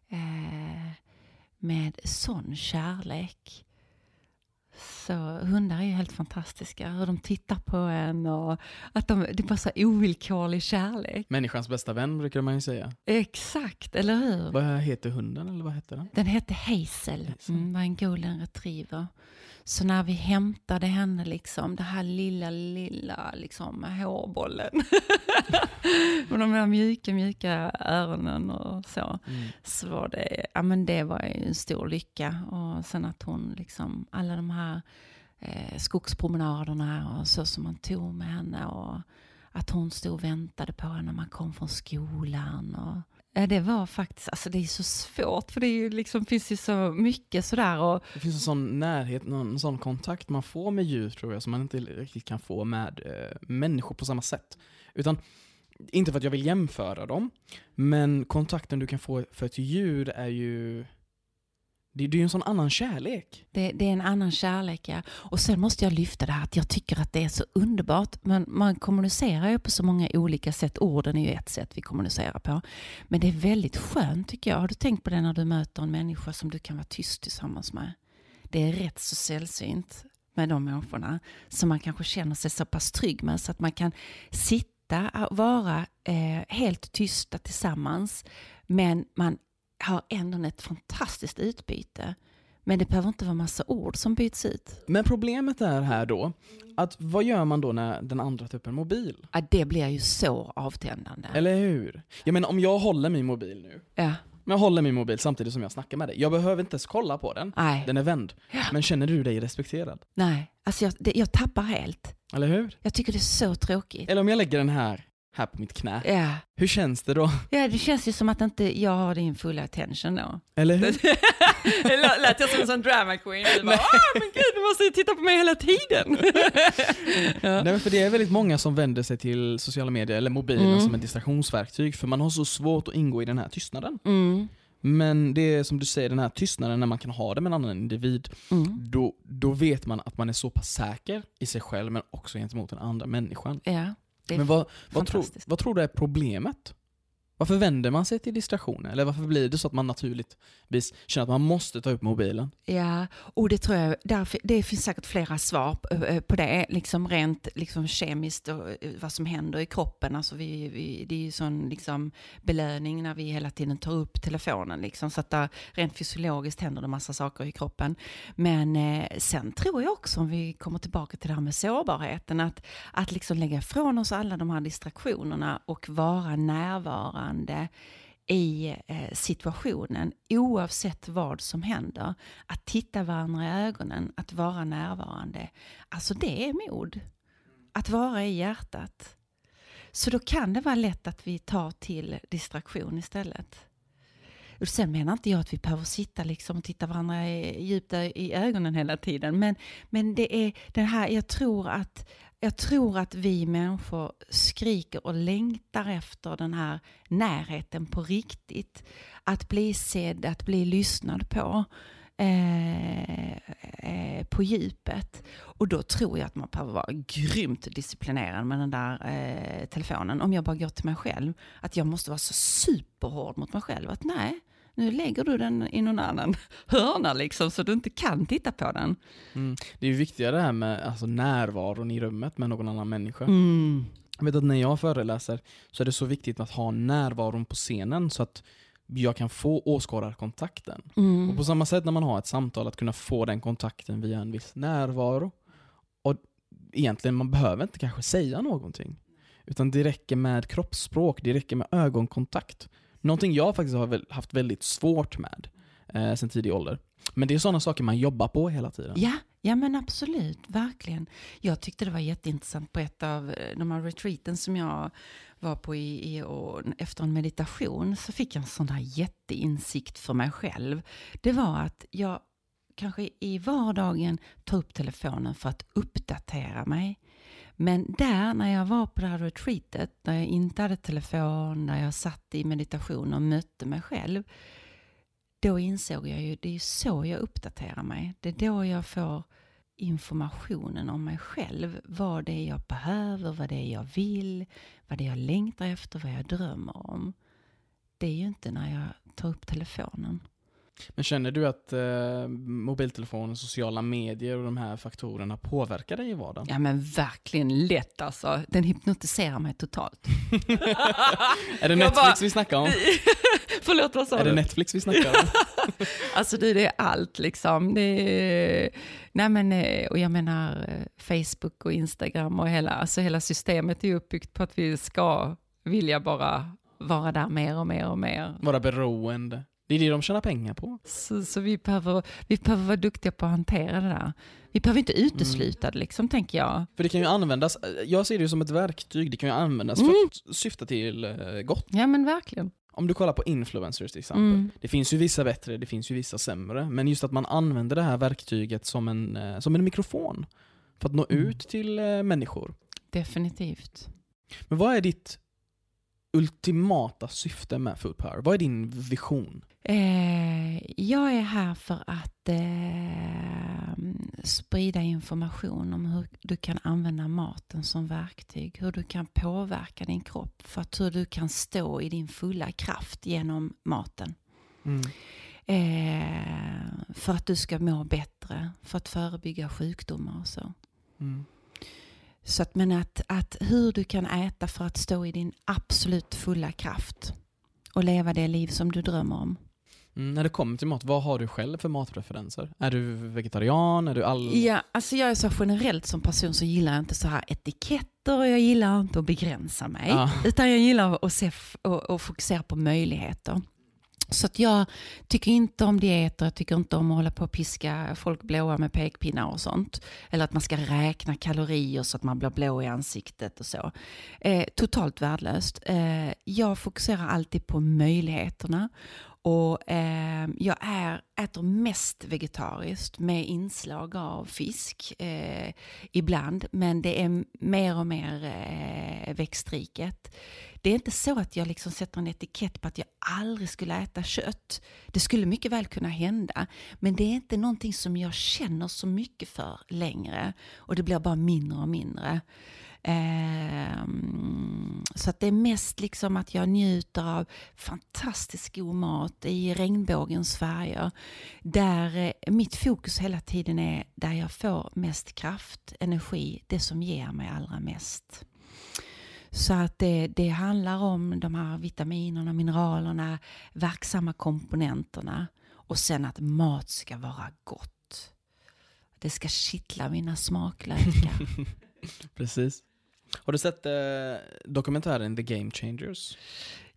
Eh, med sån kärlek. Så hundar är ju helt fantastiska, hur de tittar på en och att de, det är bara så ovillkorlig kärlek. Människans bästa vän brukar man ju säga. Exakt, eller hur? Vad heter hunden eller vad heter den? Den hette Hazel, mm, var en golden retriever. Så när vi hämtade henne, liksom, det här lilla, lilla liksom, hårbollen. (laughs) med de där mjuka, mjuka öronen och så. Mm. Så var det, ja men det var en stor lycka. Och sen att hon liksom, alla de här eh, skogspromenaderna och så som man tog med henne. Och att hon stod och väntade på henne när man kom från skolan. Och, Ja, det var faktiskt, alltså det är så svårt för det är ju liksom, finns ju så mycket sådär. Och... Det finns en sån närhet, en sån kontakt man får med djur tror jag som man inte riktigt kan få med eh, människor på samma sätt. Utan, inte för att jag vill jämföra dem, men kontakten du kan få för ett djur är ju det, det är ju en sån annan kärlek. Det, det, är en annan kärlek, ja. Och sen måste jag lyfta det här att jag tycker att det är så underbart. Men man kommunicerar ju på så många olika sätt. Orden är ju ett sätt vi kommunicerar på. Men det är väldigt skönt tycker jag. Har du tänkt på det när du möter en människa som du kan vara tyst tillsammans med? Det är rätt så sällsynt med de människorna som man kanske känner sig så pass trygg med så att man kan sitta och vara eh, helt tysta tillsammans men man har ändå ett fantastiskt utbyte. Men det behöver inte vara massa ord som byts ut. Men problemet är här då, att vad gör man då när den andra tar upp en mobil? Ja, det blir ju så avtändande. Eller hur? Jag menar om jag håller min mobil nu, ja. Men jag håller min mobil samtidigt som jag snackar med dig. Jag behöver inte ens kolla på den. Nej. Den är vänd. Ja. Men känner du dig respekterad? Nej, alltså jag, det, jag tappar helt. Eller hur? Jag tycker det är så tråkigt. Eller om jag lägger den här, här på mitt knä. Ja. Hur känns det då? ja, det känns ju som att inte jag har din fulla attention då. Eller hur? (laughs) Det lät jag som en sån drama queen? Du bara, Nej. "Ah, men gud, du måste ju titta på mig hela tiden. (laughs) ja. Nej, för det är väldigt många som vänder sig till sociala medier eller mobilen Mm. som ett distraktionsverktyg för man har så svårt att ingå i den här tystnaden. Mm. Men det är som du säger, den här tystnaden när man kan ha det med en annan individ, Mm. då, då vet man att man är så pass säker i sig själv men också gentemot den andra människan. Ja, Men vad, vad, tror, vad tror du är problemet? Varför vänder man sig till distraktioner? Eller varför blir det så att man naturligtvis känner att man måste ta upp mobilen? Ja, och det tror jag, därför, det finns säkert flera svar eh, eh, på- det, liksom rent liksom kemiskt och eh, vad som händer i kroppen. Alltså vi, vi, det är ju sån liksom belöning när vi hela tiden tar upp telefonen. Liksom, så att där, rent fysiologiskt händer det massa saker i kroppen. Men eh, sen tror jag också, om vi kommer tillbaka till det här med sårbarheten, att, att liksom lägga ifrån oss alla de här distraktionerna och vara närvarande i eh, situationen oavsett vad som händer. Att titta varandra i ögonen, att vara närvarande. Alltså det är mod. Att vara i hjärtat. Så då kan det vara lätt att vi tar till distraktion istället. Och sen menar inte jag att vi behöver sitta liksom och titta varandra i- djupt i ögonen hela tiden. Men, men det är den här, jag tror att jag tror att vi människor skriker och längtar efter den här närheten på riktigt. Att bli sedd, att bli lyssnad på eh, eh, på djupet. Och då tror jag att man behöver vara grymt disciplinerad med den där eh, telefonen. Om jag bara går till mig själv, att jag måste vara så superhård mot mig själv. Att nej, nu lägger du den i någon annan (laughs) hörna liksom så du inte kan titta på den. Mm. Det är ju viktigare det här med alltså, närvaron i rummet med någon annan människa. Mm. Jag vet att när jag föreläser så är det så viktigt att ha närvaron på scenen så att jag kan få åskådarkontakten. Mm. Och på samma sätt när man har ett samtal, att kunna få den kontakten via en viss närvaro. Och egentligen, man behöver inte kanske säga någonting. Utan det räcker med kroppsspråk, det räcker med ögonkontakt. Någonting jag faktiskt har haft väldigt svårt med eh, sen tidig ålder. Men det är sådana saker man jobbar på hela tiden. Ja, ja men absolut, verkligen. Jag tyckte det var jätteintressant på ett av eh, de här retreaten som jag var på i, i och efter en meditation så fick jag en sån här jätteinsikt för mig själv. Det var att jag kanske i vardagen tar upp telefonen för att uppdatera mig. Men där när jag var på det här retreatet, när jag inte hade telefon, när jag satt i meditation och mötte mig själv, då insåg jag ju, det är så jag uppdaterar mig. Det är då jag får informationen om mig själv. Vad det är jag behöver, vad det är jag vill, vad det är jag längtar efter, vad jag drömmer om. Det är ju inte när jag tar upp telefonen. Men känner du att eh, mobiltelefonen, sociala medier och de här faktorerna påverkar dig i vardagen? Ja men verkligen lätt alltså. Den hypnotiserar mig totalt. (laughs) är det Netflix bara- vi snackar om? (laughs) Förlåt, vad sa Är det du? Netflix vi snackar om? (laughs) Alltså du, det är allt liksom. Det är, nej men, eh, och jag menar eh, Facebook och Instagram och hela, alltså hela systemet är uppbyggt på att vi ska vilja bara vara där mer och mer och mer. Vara beroende. Det är det de tjänar pengar på. Så, så vi, behöver, vi behöver vara duktiga på att hantera det där. Vi behöver inte utesluta det liksom, tänker jag. För det kan ju användas, jag ser det ju som ett verktyg, det kan ju användas Mm. för att syfta till eh, gott. Ja men verkligen. Om du kollar på influencers till exempel. Mm. Det finns ju vissa bättre, det finns ju vissa sämre. Men just att man använder det här verktyget som en, eh, som en mikrofon. För att nå Mm. ut till eh, människor. Definitivt. Men vad är ditt ultimata syfte med Food Power? Vad är din vision? Eh, jag är här för att eh, sprida information om hur du kan använda maten som verktyg. Hur du kan påverka din kropp för att hur du kan stå i din fulla kraft genom maten. Eh, för att du ska må bättre, för att förebygga sjukdomar och så. Mm. Så att, men att, att hur du kan äta för att stå i din absolut fulla kraft och leva det liv som du drömmer om. Mm, när det kommer till mat, vad har du själv för matpreferenser? Är du vegetarian? Är du all... Ja, alltså jag är så generellt som person så gillar jag inte så här etiketter och jag gillar inte att begränsa mig. Ja. Utan jag gillar att se och, och fokusera på möjligheter. Så att jag tycker inte om dieter, jag tycker inte om att hålla på och piska folk blåa med pekpinnar och sånt. Eller att man ska räkna kalorier så att man blir blå i ansiktet och så. Eh, totalt värdelöst. Eh, jag fokuserar alltid på möjligheterna och eh, jag är, äter mest vegetariskt med inslag av fisk eh, ibland. Men det är mer och mer eh, växtriket. Det är inte så att jag liksom sätter en etikett på att jag aldrig skulle äta kött. Det skulle mycket väl kunna hända. Men det är inte någonting som jag känner så mycket för längre. Och det blir bara mindre och mindre. Ehm, så att det är mest liksom att jag njuter av fantastisk god mat i regnbågens färger. Där eh, mitt fokus hela tiden är där jag får mest kraft, energi, det som ger mig allra mest. Så att det, det handlar om de här vitaminerna, mineralerna, verksamma komponenterna och sen att mat ska vara gott. Det ska kittla mina smaklökar. (laughs) Precis. Har du sett eh, dokumentären The Game Changers?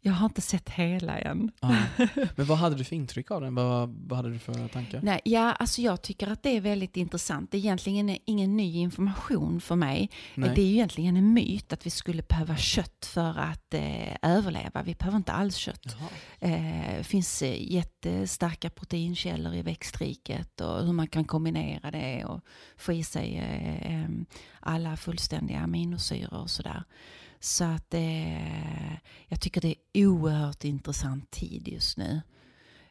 Jag har inte sett hela än. Ja. (laughs) Men vad hade du för intryck av den? Vad, vad hade du för tankar? Nej, ja, alltså jag tycker att det är väldigt intressant. Det är egentligen ingen ny information för mig. Nej. Det är ju egentligen en myt att vi skulle behöva kött för att eh, överleva. Vi behöver inte alls kött. Eh, Det finns eh, jättestarka proteinkällor i växtriket och hur man kan kombinera det och få i sig eh, em, alla fullständiga aminosyror och sådär. Så att eh, jag tycker det är oerhört intressant tid just nu.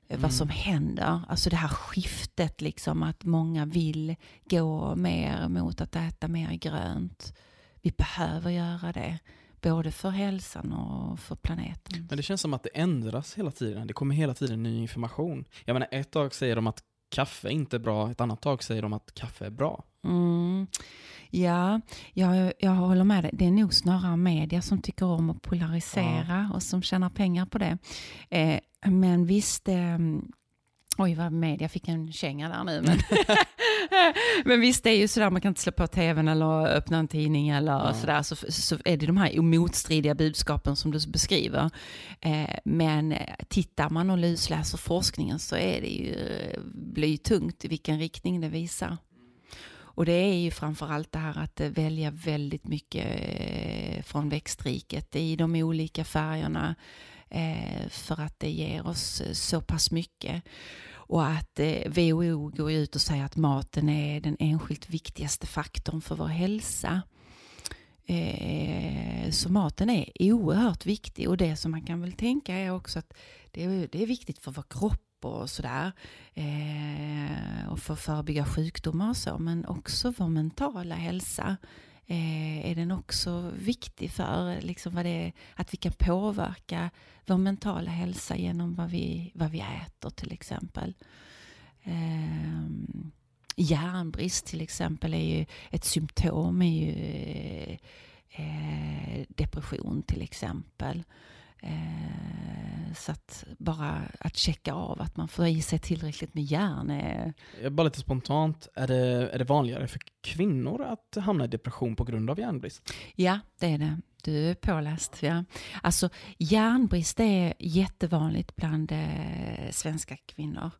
Eh, Mm. Vad som händer, alltså det här skiftet liksom att många vill gå mer mot att äta mer grönt. Vi behöver göra det, både för hälsan och för planeten. Men det känns som att det ändras hela tiden. Det kommer hela tiden ny information. Jag menar, ett tag säger de att kaffe inte är bra, ett annat tag säger de att kaffe är bra. Mm. Ja, jag, jag håller med dig. Det är nog snarare media som tycker om att polarisera och som tjänar pengar på det. Eh, men visst, eh, oj vad media fick en känga där nu. Men, (laughs) (laughs) men visst, det är ju sådär, man kan inte slå på tvn eller öppna en tidning eller Ja. sådär. Så, så är det de här motstridiga budskapen som du beskriver. Eh, men tittar man och lusläser forskningen så är det ju, tungt i vilken riktning det visar. Och det är ju framförallt det här att välja väldigt mycket eh, från växtriket i de olika färgerna eh, för att det ger oss så pass mycket. Och att eh, WHO går ut och säger att maten är den enskilt viktigaste faktorn för vår hälsa. Eh, Så maten är oerhört viktig och det som man kan väl tänka är också att det är, det är viktigt för vår kropp och sådär. Eh, och för att förebygga sjukdomar och så. Men också vår mentala hälsa Eh, är den också viktig för. Liksom vad det är, att vi kan påverka vår mentala hälsa genom vad vi, vad vi äter till exempel. Eh, järnbrist till exempel är ju ett symptom är ju eh, depression till exempel. Eh, så att bara att checka av att man får i sig tillräckligt med järn är är bara lite spontant, är det, är det vanligare för kvinnor att hamna i depression på grund av järnbrist? Ja, det är det. Du är påläst. Ja. Alltså, järnbrist är jättevanligt bland eh, svenska kvinnor.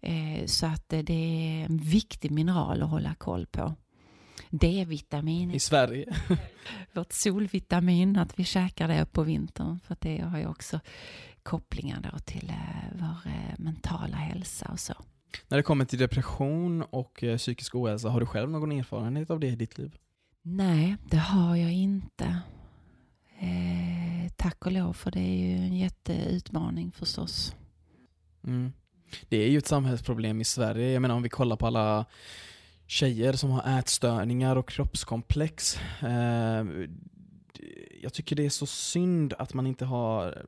Eh, så att eh, det är en viktig mineral att hålla koll på. D-vitamin, I Sverige? (laughs) vårt solvitamin, att vi käkar det på vintern. För det har ju också kopplingar då till eh, vår eh, mentala hälsa och så. När det kommer till depression och eh, psykisk ohälsa, har du själv någon erfarenhet av det i ditt liv? Nej, det har jag inte. Eh, tack och lov, för det är ju en jätteutmaning förstås. Mm. Det är ju ett samhällsproblem i Sverige. Jag menar om vi kollar på alla tjejer som har ätstörningar och kroppskomplex. Eh, jag tycker det är så synd att man inte har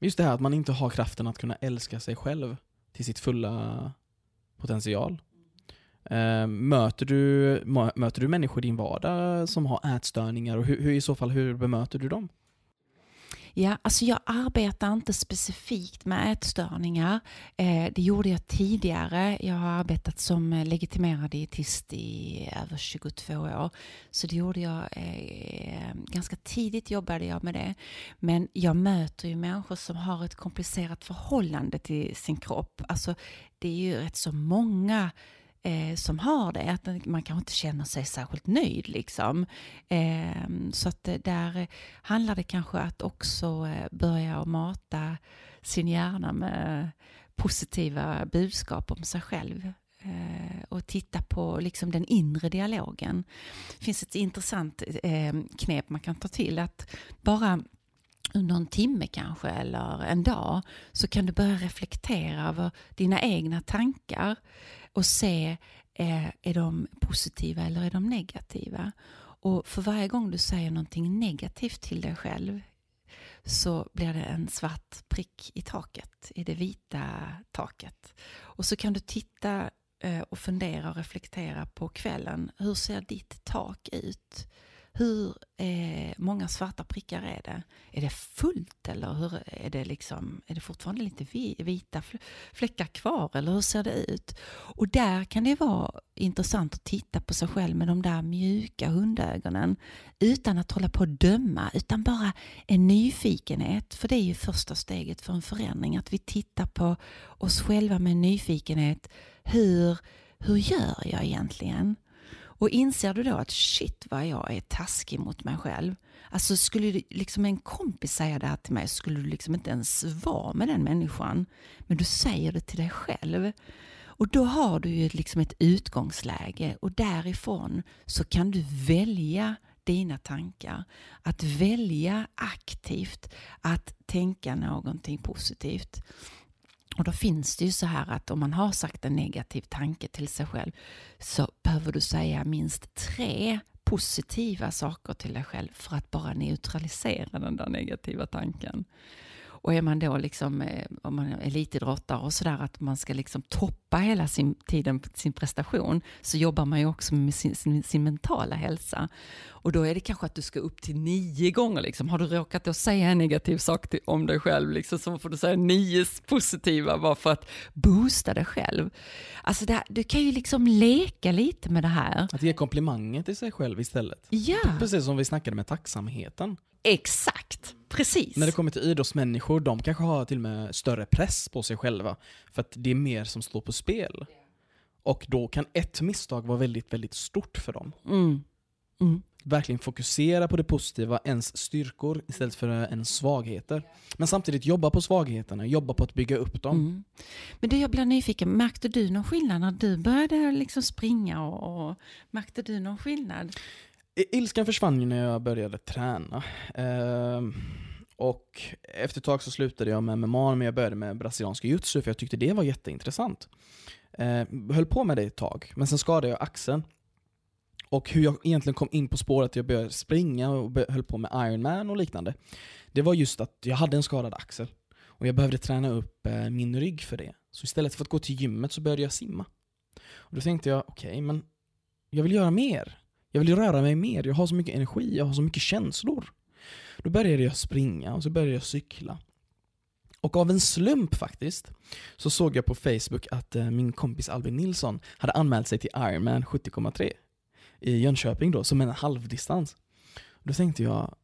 just det här att man inte har kraften att kunna älska sig själv till sitt fulla potential. Eh, möter, du, möter du människor i din vardag som har ätstörningar och hur, hur i så fall hur bemöter du dem? Ja, alltså jag arbetar inte specifikt med ätstörningar. Eh, det gjorde jag tidigare. Jag har arbetat som eh, legitimerad dietist i över 22 år. Så det gjorde jag eh, ganska tidigt jobbade jag med det. Men jag möter ju människor som har ett komplicerat förhållande till sin kropp. Alltså det är ju rätt så många eh, som har det, att man kanske inte känner sig särskilt nöjd. Liksom. Eh, så att eh, där handlar det kanske att också eh, börja och mata sin hjärna med positiva budskap om sig själv eh, och titta på liksom den inre dialogen. Det finns ett intressant knep man kan ta till, att bara under en timme kanske eller en dag så kan du börja reflektera över dina egna tankar och se eh, är de positiva eller är de negativa. Och för varje gång du säger någonting negativt till dig själv så blir det en svart prick i taket, i det vita taket. Och så kan du titta eh, och fundera och reflektera på kvällen. Hur ser ditt tak ut? Hur eh, många svarta prickar är det? Är det fullt eller hur är, det liksom, är det fortfarande lite vita fläckar kvar eller hur ser det ut? Och där kan det vara intressant att titta på sig själv med de där mjuka hundögonen utan att hålla på att döma utan bara en nyfikenhet. För det är ju första steget för en förändring, att vi tittar på oss själva med nyfikenhet. Hur, hur gör jag egentligen? Och inser du då att shit vad jag är taskig mot mig själv. Alltså skulle liksom en kompis säga det här till mig skulle du liksom inte ens vara med den människan. Men du säger det till dig själv. Och då har du ju liksom ett utgångsläge och därifrån så kan du välja dina tankar. Att välja aktivt att tänka någonting positivt. Och då finns det ju så här att om man har sagt en negativ tanke till sig själv så behöver du säga minst tre positiva saker till dig själv för att bara neutralisera den där negativa tanken. Och är man då liksom, eh, om man är elitidrottare och sådär, att man ska liksom toppa hela sin tiden sin prestation, så jobbar man ju också med sin, sin, sin, mentala hälsa. Och då är det kanske att du ska upp till nio gånger. Liksom. Har du råkat att säga en negativ sak till, om dig själv, liksom, så får du säga nio positiva bara för att boosta dig själv. Alltså här, du kan ju liksom leka lite med det här. Att ge komplimanger till sig själv istället. Ja. Precis som vi snackade med tacksamheten. Exakt, precis. När det kommer till idrottsmänniskor, de kanske har till och med större press på sig själva. För att det är mer som står på spel. Och då kan ett misstag vara väldigt, väldigt stort för dem. Mm. Mm. Verkligen fokusera på det positiva, ens styrkor, istället för ens svagheter. Men samtidigt jobba på svagheterna, jobba på att bygga upp dem. Mm. Men du, jag blir nyfiken, märkte du någon skillnad när du började liksom springa? Och, och märkte du någon skillnad? Ilskan försvann ju när jag började träna. Eh, och efter ett tag så slutade jag med MMA, men jag började med brasiliansk jutsu för jag tyckte det var jätteintressant. Eh, höll på med det ett tag, men sen skadade jag axeln. Och hur jag egentligen kom in på spåret att jag började springa och höll på med Ironman och liknande. Det var just att jag hade en skadad axel. Och jag behövde träna upp eh, min rygg för det. Så istället för att gå till gymmet så började jag simma. Och då tänkte jag, okej, okay, men jag vill göra mer. Jag vill röra mig mer, jag har så mycket energi, jag har så mycket känslor. Då började jag springa och så började jag cykla. Och av en slump faktiskt, så såg jag på Facebook att eh, min kompis Albin Nilsson hade anmält sig till Ironman 70,3 i Jönköping då, som en halvdistans. Då tänkte jag,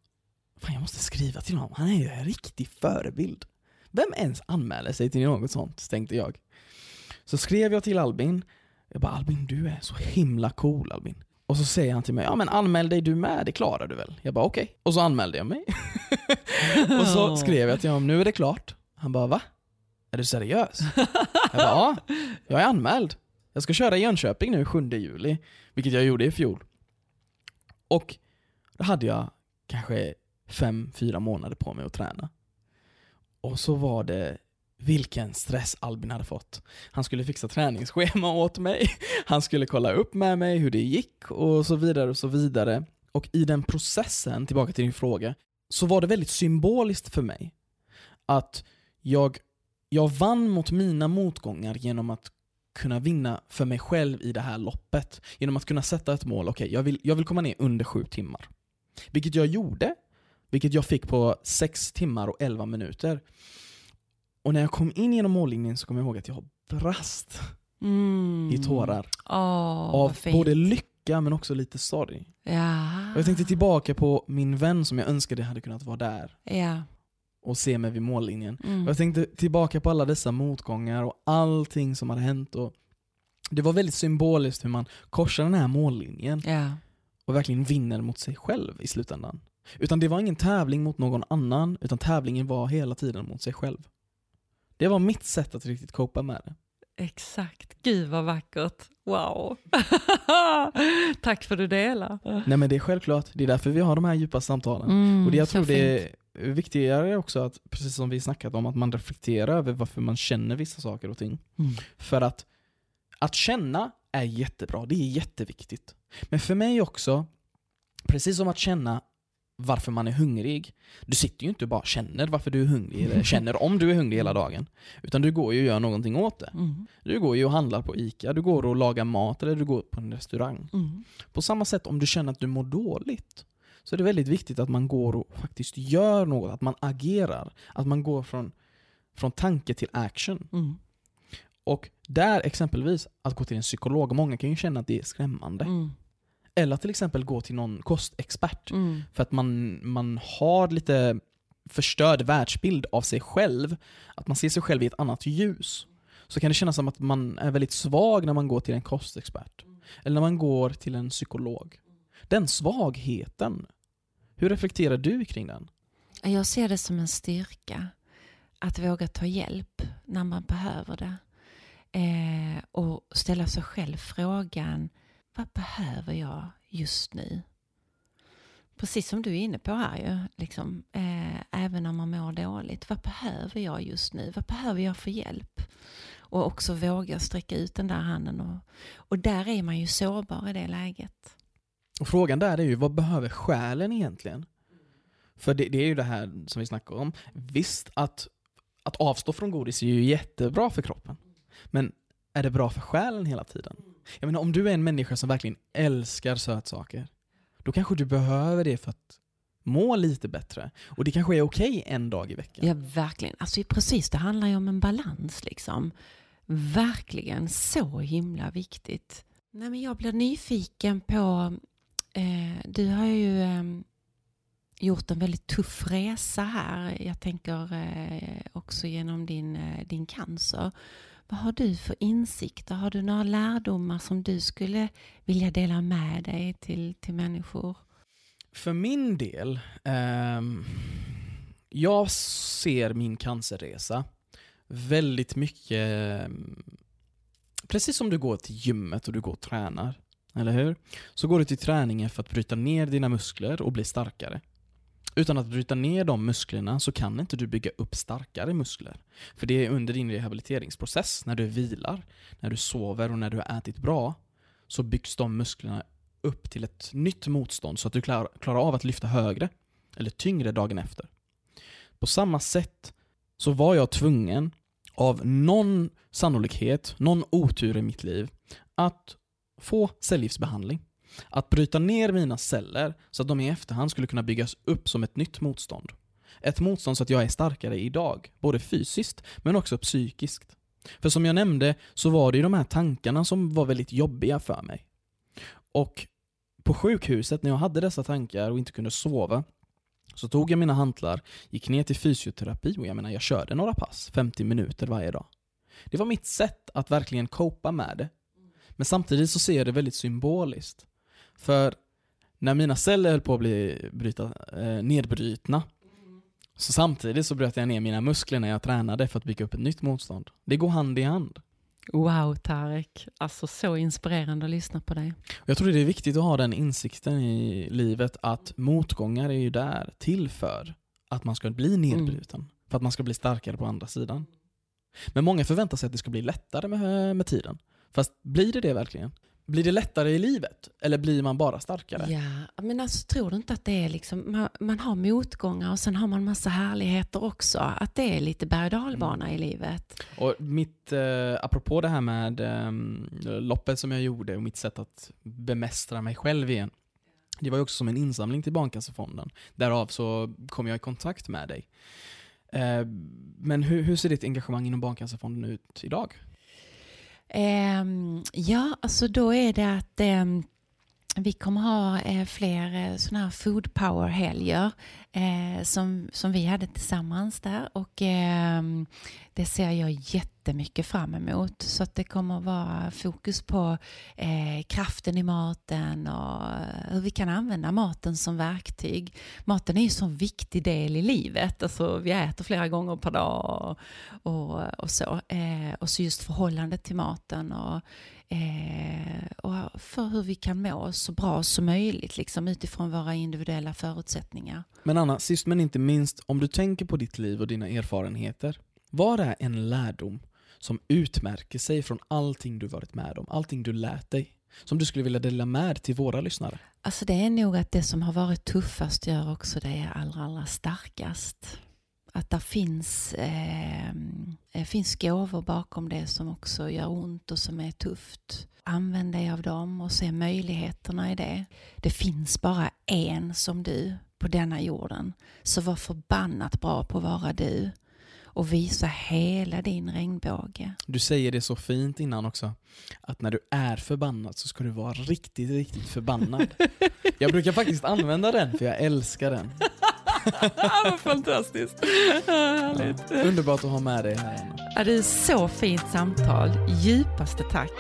fan jag måste skriva till honom, han är ju en riktig förebild. Vem ens anmäler sig till något sånt, tänkte jag. Så skrev jag till Albin, jag bara Albin du är så himla cool Albin. Och så säger han till mig, ja men anmäl dig du med, det klarar du väl? Jag bara okej. Okay. Och så anmälde jag mig. (laughs) och så skrev jag till honom, nu är det klart. Han bara va? Är du seriös? jag bara ja, (laughs) jag är anmäld. Jag ska köra i Jönköping nu 7 juli, vilket jag gjorde i fjol. Och då hade jag kanske fem, fyra månader på mig att träna. Och så var det vilken stress Albin hade fått. Han skulle fixa träningsschema åt mig, han skulle kolla upp med mig hur det gick och så vidare och så vidare. Och i den processen, tillbaka till din fråga, så var det väldigt symboliskt för mig att jag, jag vann mot mina motgångar genom att kunna vinna för mig själv i det här loppet. Genom att kunna sätta ett mål, okej okay, jag, vill, jag vill komma ner under sju timmar. Vilket jag gjorde, Vilket jag fick på sex timmar och 11 minuter. Och när jag kom in genom mållinjen så kom jag ihåg att jag brast Mm. i tårar. Åh, av både lycka men också lite sorg. Ja. Och jag tänkte tillbaka på min vän som jag önskade hade kunnat vara där Ja. och se mig vid mållinjen. Mm. Och jag tänkte tillbaka på alla dessa motgångar och allting som hade hänt. Och det var väldigt symboliskt hur man korsar den här mållinjen Ja. och verkligen vinner mot sig själv i slutändan. Utan det var ingen tävling mot någon annan, utan tävlingen var hela tiden mot sig själv. Det var mitt sätt att riktigt copa med det. Exakt. Gud vad vackert. Wow. (laughs) Tack för att du delar. Nej men det är självklart, det är därför vi har de här djupa samtalen. Mm, och det, jag tror det fint. är viktigare också att, precis som vi snackat om, att man reflekterar över varför man känner vissa saker och ting. Mm. För att, att känna är jättebra, det är jätteviktigt. Men för mig också, precis som att känna varför man är hungrig. Du sitter ju inte och bara känner varför du är hungrig, eller (laughs) känner om du är hungrig hela dagen. Utan du går ju och gör någonting åt det. Mm. Du går ju och handlar på ICA, du går och lagar mat eller du går på en restaurang. Mm. På samma sätt om du känner att du mår dåligt så är det väldigt viktigt att man går och faktiskt gör något, att man agerar. Att man går från, från tanke till action. Mm. Och där exempelvis, att gå till en psykolog, många kan ju känna att det är skrämmande. Eller till exempel gå till någon kostexpert. Mm. För att man, man har lite förstörd världsbild av sig själv. Att man ser sig själv i ett annat ljus. Så kan det kännas som att man är väldigt svag när man går till en kostexpert. Eller när man går till en psykolog. Den svagheten, hur reflekterar du kring den? Jag ser det som en styrka att våga ta hjälp när man behöver det. Eh, och ställa sig själv frågan, vad behöver jag just nu? Precis som du är inne på här ju, liksom, eh, även när man mår dåligt. Vad behöver jag just nu? Vad behöver jag för hjälp? Och också våga sträcka ut den där handen. Och, och där är man ju sårbar i det läget. Och frågan där är ju, vad behöver själen egentligen? För det, det är ju det här som vi snackar om. Visst, att, att avstå från godis är ju jättebra för kroppen. Men är det bra för själen hela tiden? Jag menar, om du är en människa som verkligen älskar sötsaker, då kanske du behöver det för att må lite bättre. Och det kanske är okej en dag i veckan. Ja, verkligen. Alltså precis, det handlar ju om en balans liksom. Verkligen så himla viktigt. Nej, men jag blir nyfiken på, eh, du har ju eh, gjort en väldigt tuff resa här. Jag tänker eh, också genom din, eh, din cancer. Vad har du för insikter? Har du några lärdomar som du skulle vilja dela med dig till, till människor? För min del, eh, jag ser min cancerresa väldigt mycket, ehm, precis som du går till gymmet och du går och tränar, eller hur? Så går du till träningen för att bryta ner dina muskler och bli starkare. Utan att bryta ner de musklerna så kan inte du bygga upp starkare muskler. För det är under din rehabiliteringsprocess, när du vilar, när du sover och när du har ätit bra, så byggs de musklerna upp till ett nytt motstånd så att du klarar, av att lyfta högre eller tyngre dagen efter. På samma sätt så var jag tvungen av någon sannolikhet, någon otur i mitt liv, att få cellgiftsbehandling. Att bryta ner mina celler så att de i efterhand skulle kunna byggas upp som ett nytt motstånd. Ett motstånd så att jag är starkare idag, både fysiskt men också psykiskt. För som jag nämnde så var det ju de här tankarna som var väldigt jobbiga för mig. Och på sjukhuset när jag hade dessa tankar och inte kunde sova så tog jag mina hantlar, gick ner till fysioterapi och jag menar jag körde några pass, 50 minuter varje dag. Det var mitt sätt att verkligen copa med det. Men samtidigt så ser jag det väldigt symboliskt. För när mina celler höll på att bli bryta, eh, nedbrytna så samtidigt så bröt jag ner mina muskler när jag tränade för att bygga upp ett nytt motstånd. Det går hand i hand. Wow Tarek, alltså så inspirerande att lyssna på dig. Jag tror det är viktigt att ha den insikten i livet att motgångar är ju där till för att man ska bli nedbruten. För att man ska bli starkare på andra sidan. Men många förväntar sig att det ska bli lättare med, med tiden. Fast blir det det verkligen? Blir det lättare i livet? Eller blir man bara starkare? Ja, men alltså tror du inte att det är liksom, man, man har motgångar och sen har man massa härligheter också. Att det är lite berg och dalbana i livet. Och mitt, eh, apropå det här med eh, loppet som jag gjorde och mitt sätt att bemästra mig själv igen. Det var ju också som en insamling till Barncancerfonden. Därav så kom jag i kontakt med dig. Eh, men hur, hur ser ditt engagemang inom Barncancerfonden ut idag? Ehm, ja, alltså då är det att ehm, vi kommer ha eh, fler eh, sådana här food power-helger eh, som, som vi hade tillsammans där och eh, det ser jag jättemycket fram emot. Så att det kommer vara fokus på eh, kraften i maten och hur vi kan använda maten som verktyg. Maten är ju en så viktig del i livet. Alltså, vi äter flera gånger per dag och, och, och så. Eh, och så just förhållandet till maten och Eh, och för hur vi kan må så bra som möjligt liksom, utifrån våra individuella förutsättningar. Men Anna, sist men inte minst, om du tänker på ditt liv och dina erfarenheter. Vad är en lärdom som utmärker sig från allting du varit med om, allting du lärt dig? Som du skulle vilja dela med till våra lyssnare? Alltså det är nog att det som har varit tuffast gör också det allra, allra starkast att det finns, eh, finns gåvor bakom det som också gör ont och som är tufft. Använd dig av dem och se möjligheterna i det. Det finns bara en som du på denna jorden. Så var förbannat bra på att vara du och visa hela din regnbåge. Du säger det så fint innan också, att när du är förbannad så ska du vara riktigt, riktigt förbannad. (laughs) Jag brukar faktiskt använda den för jag älskar den. (laughs) Fantastiskt. Härligt. Ja, underbart att ha med dig här. Ja, det är så fint samtal. Djupaste tack.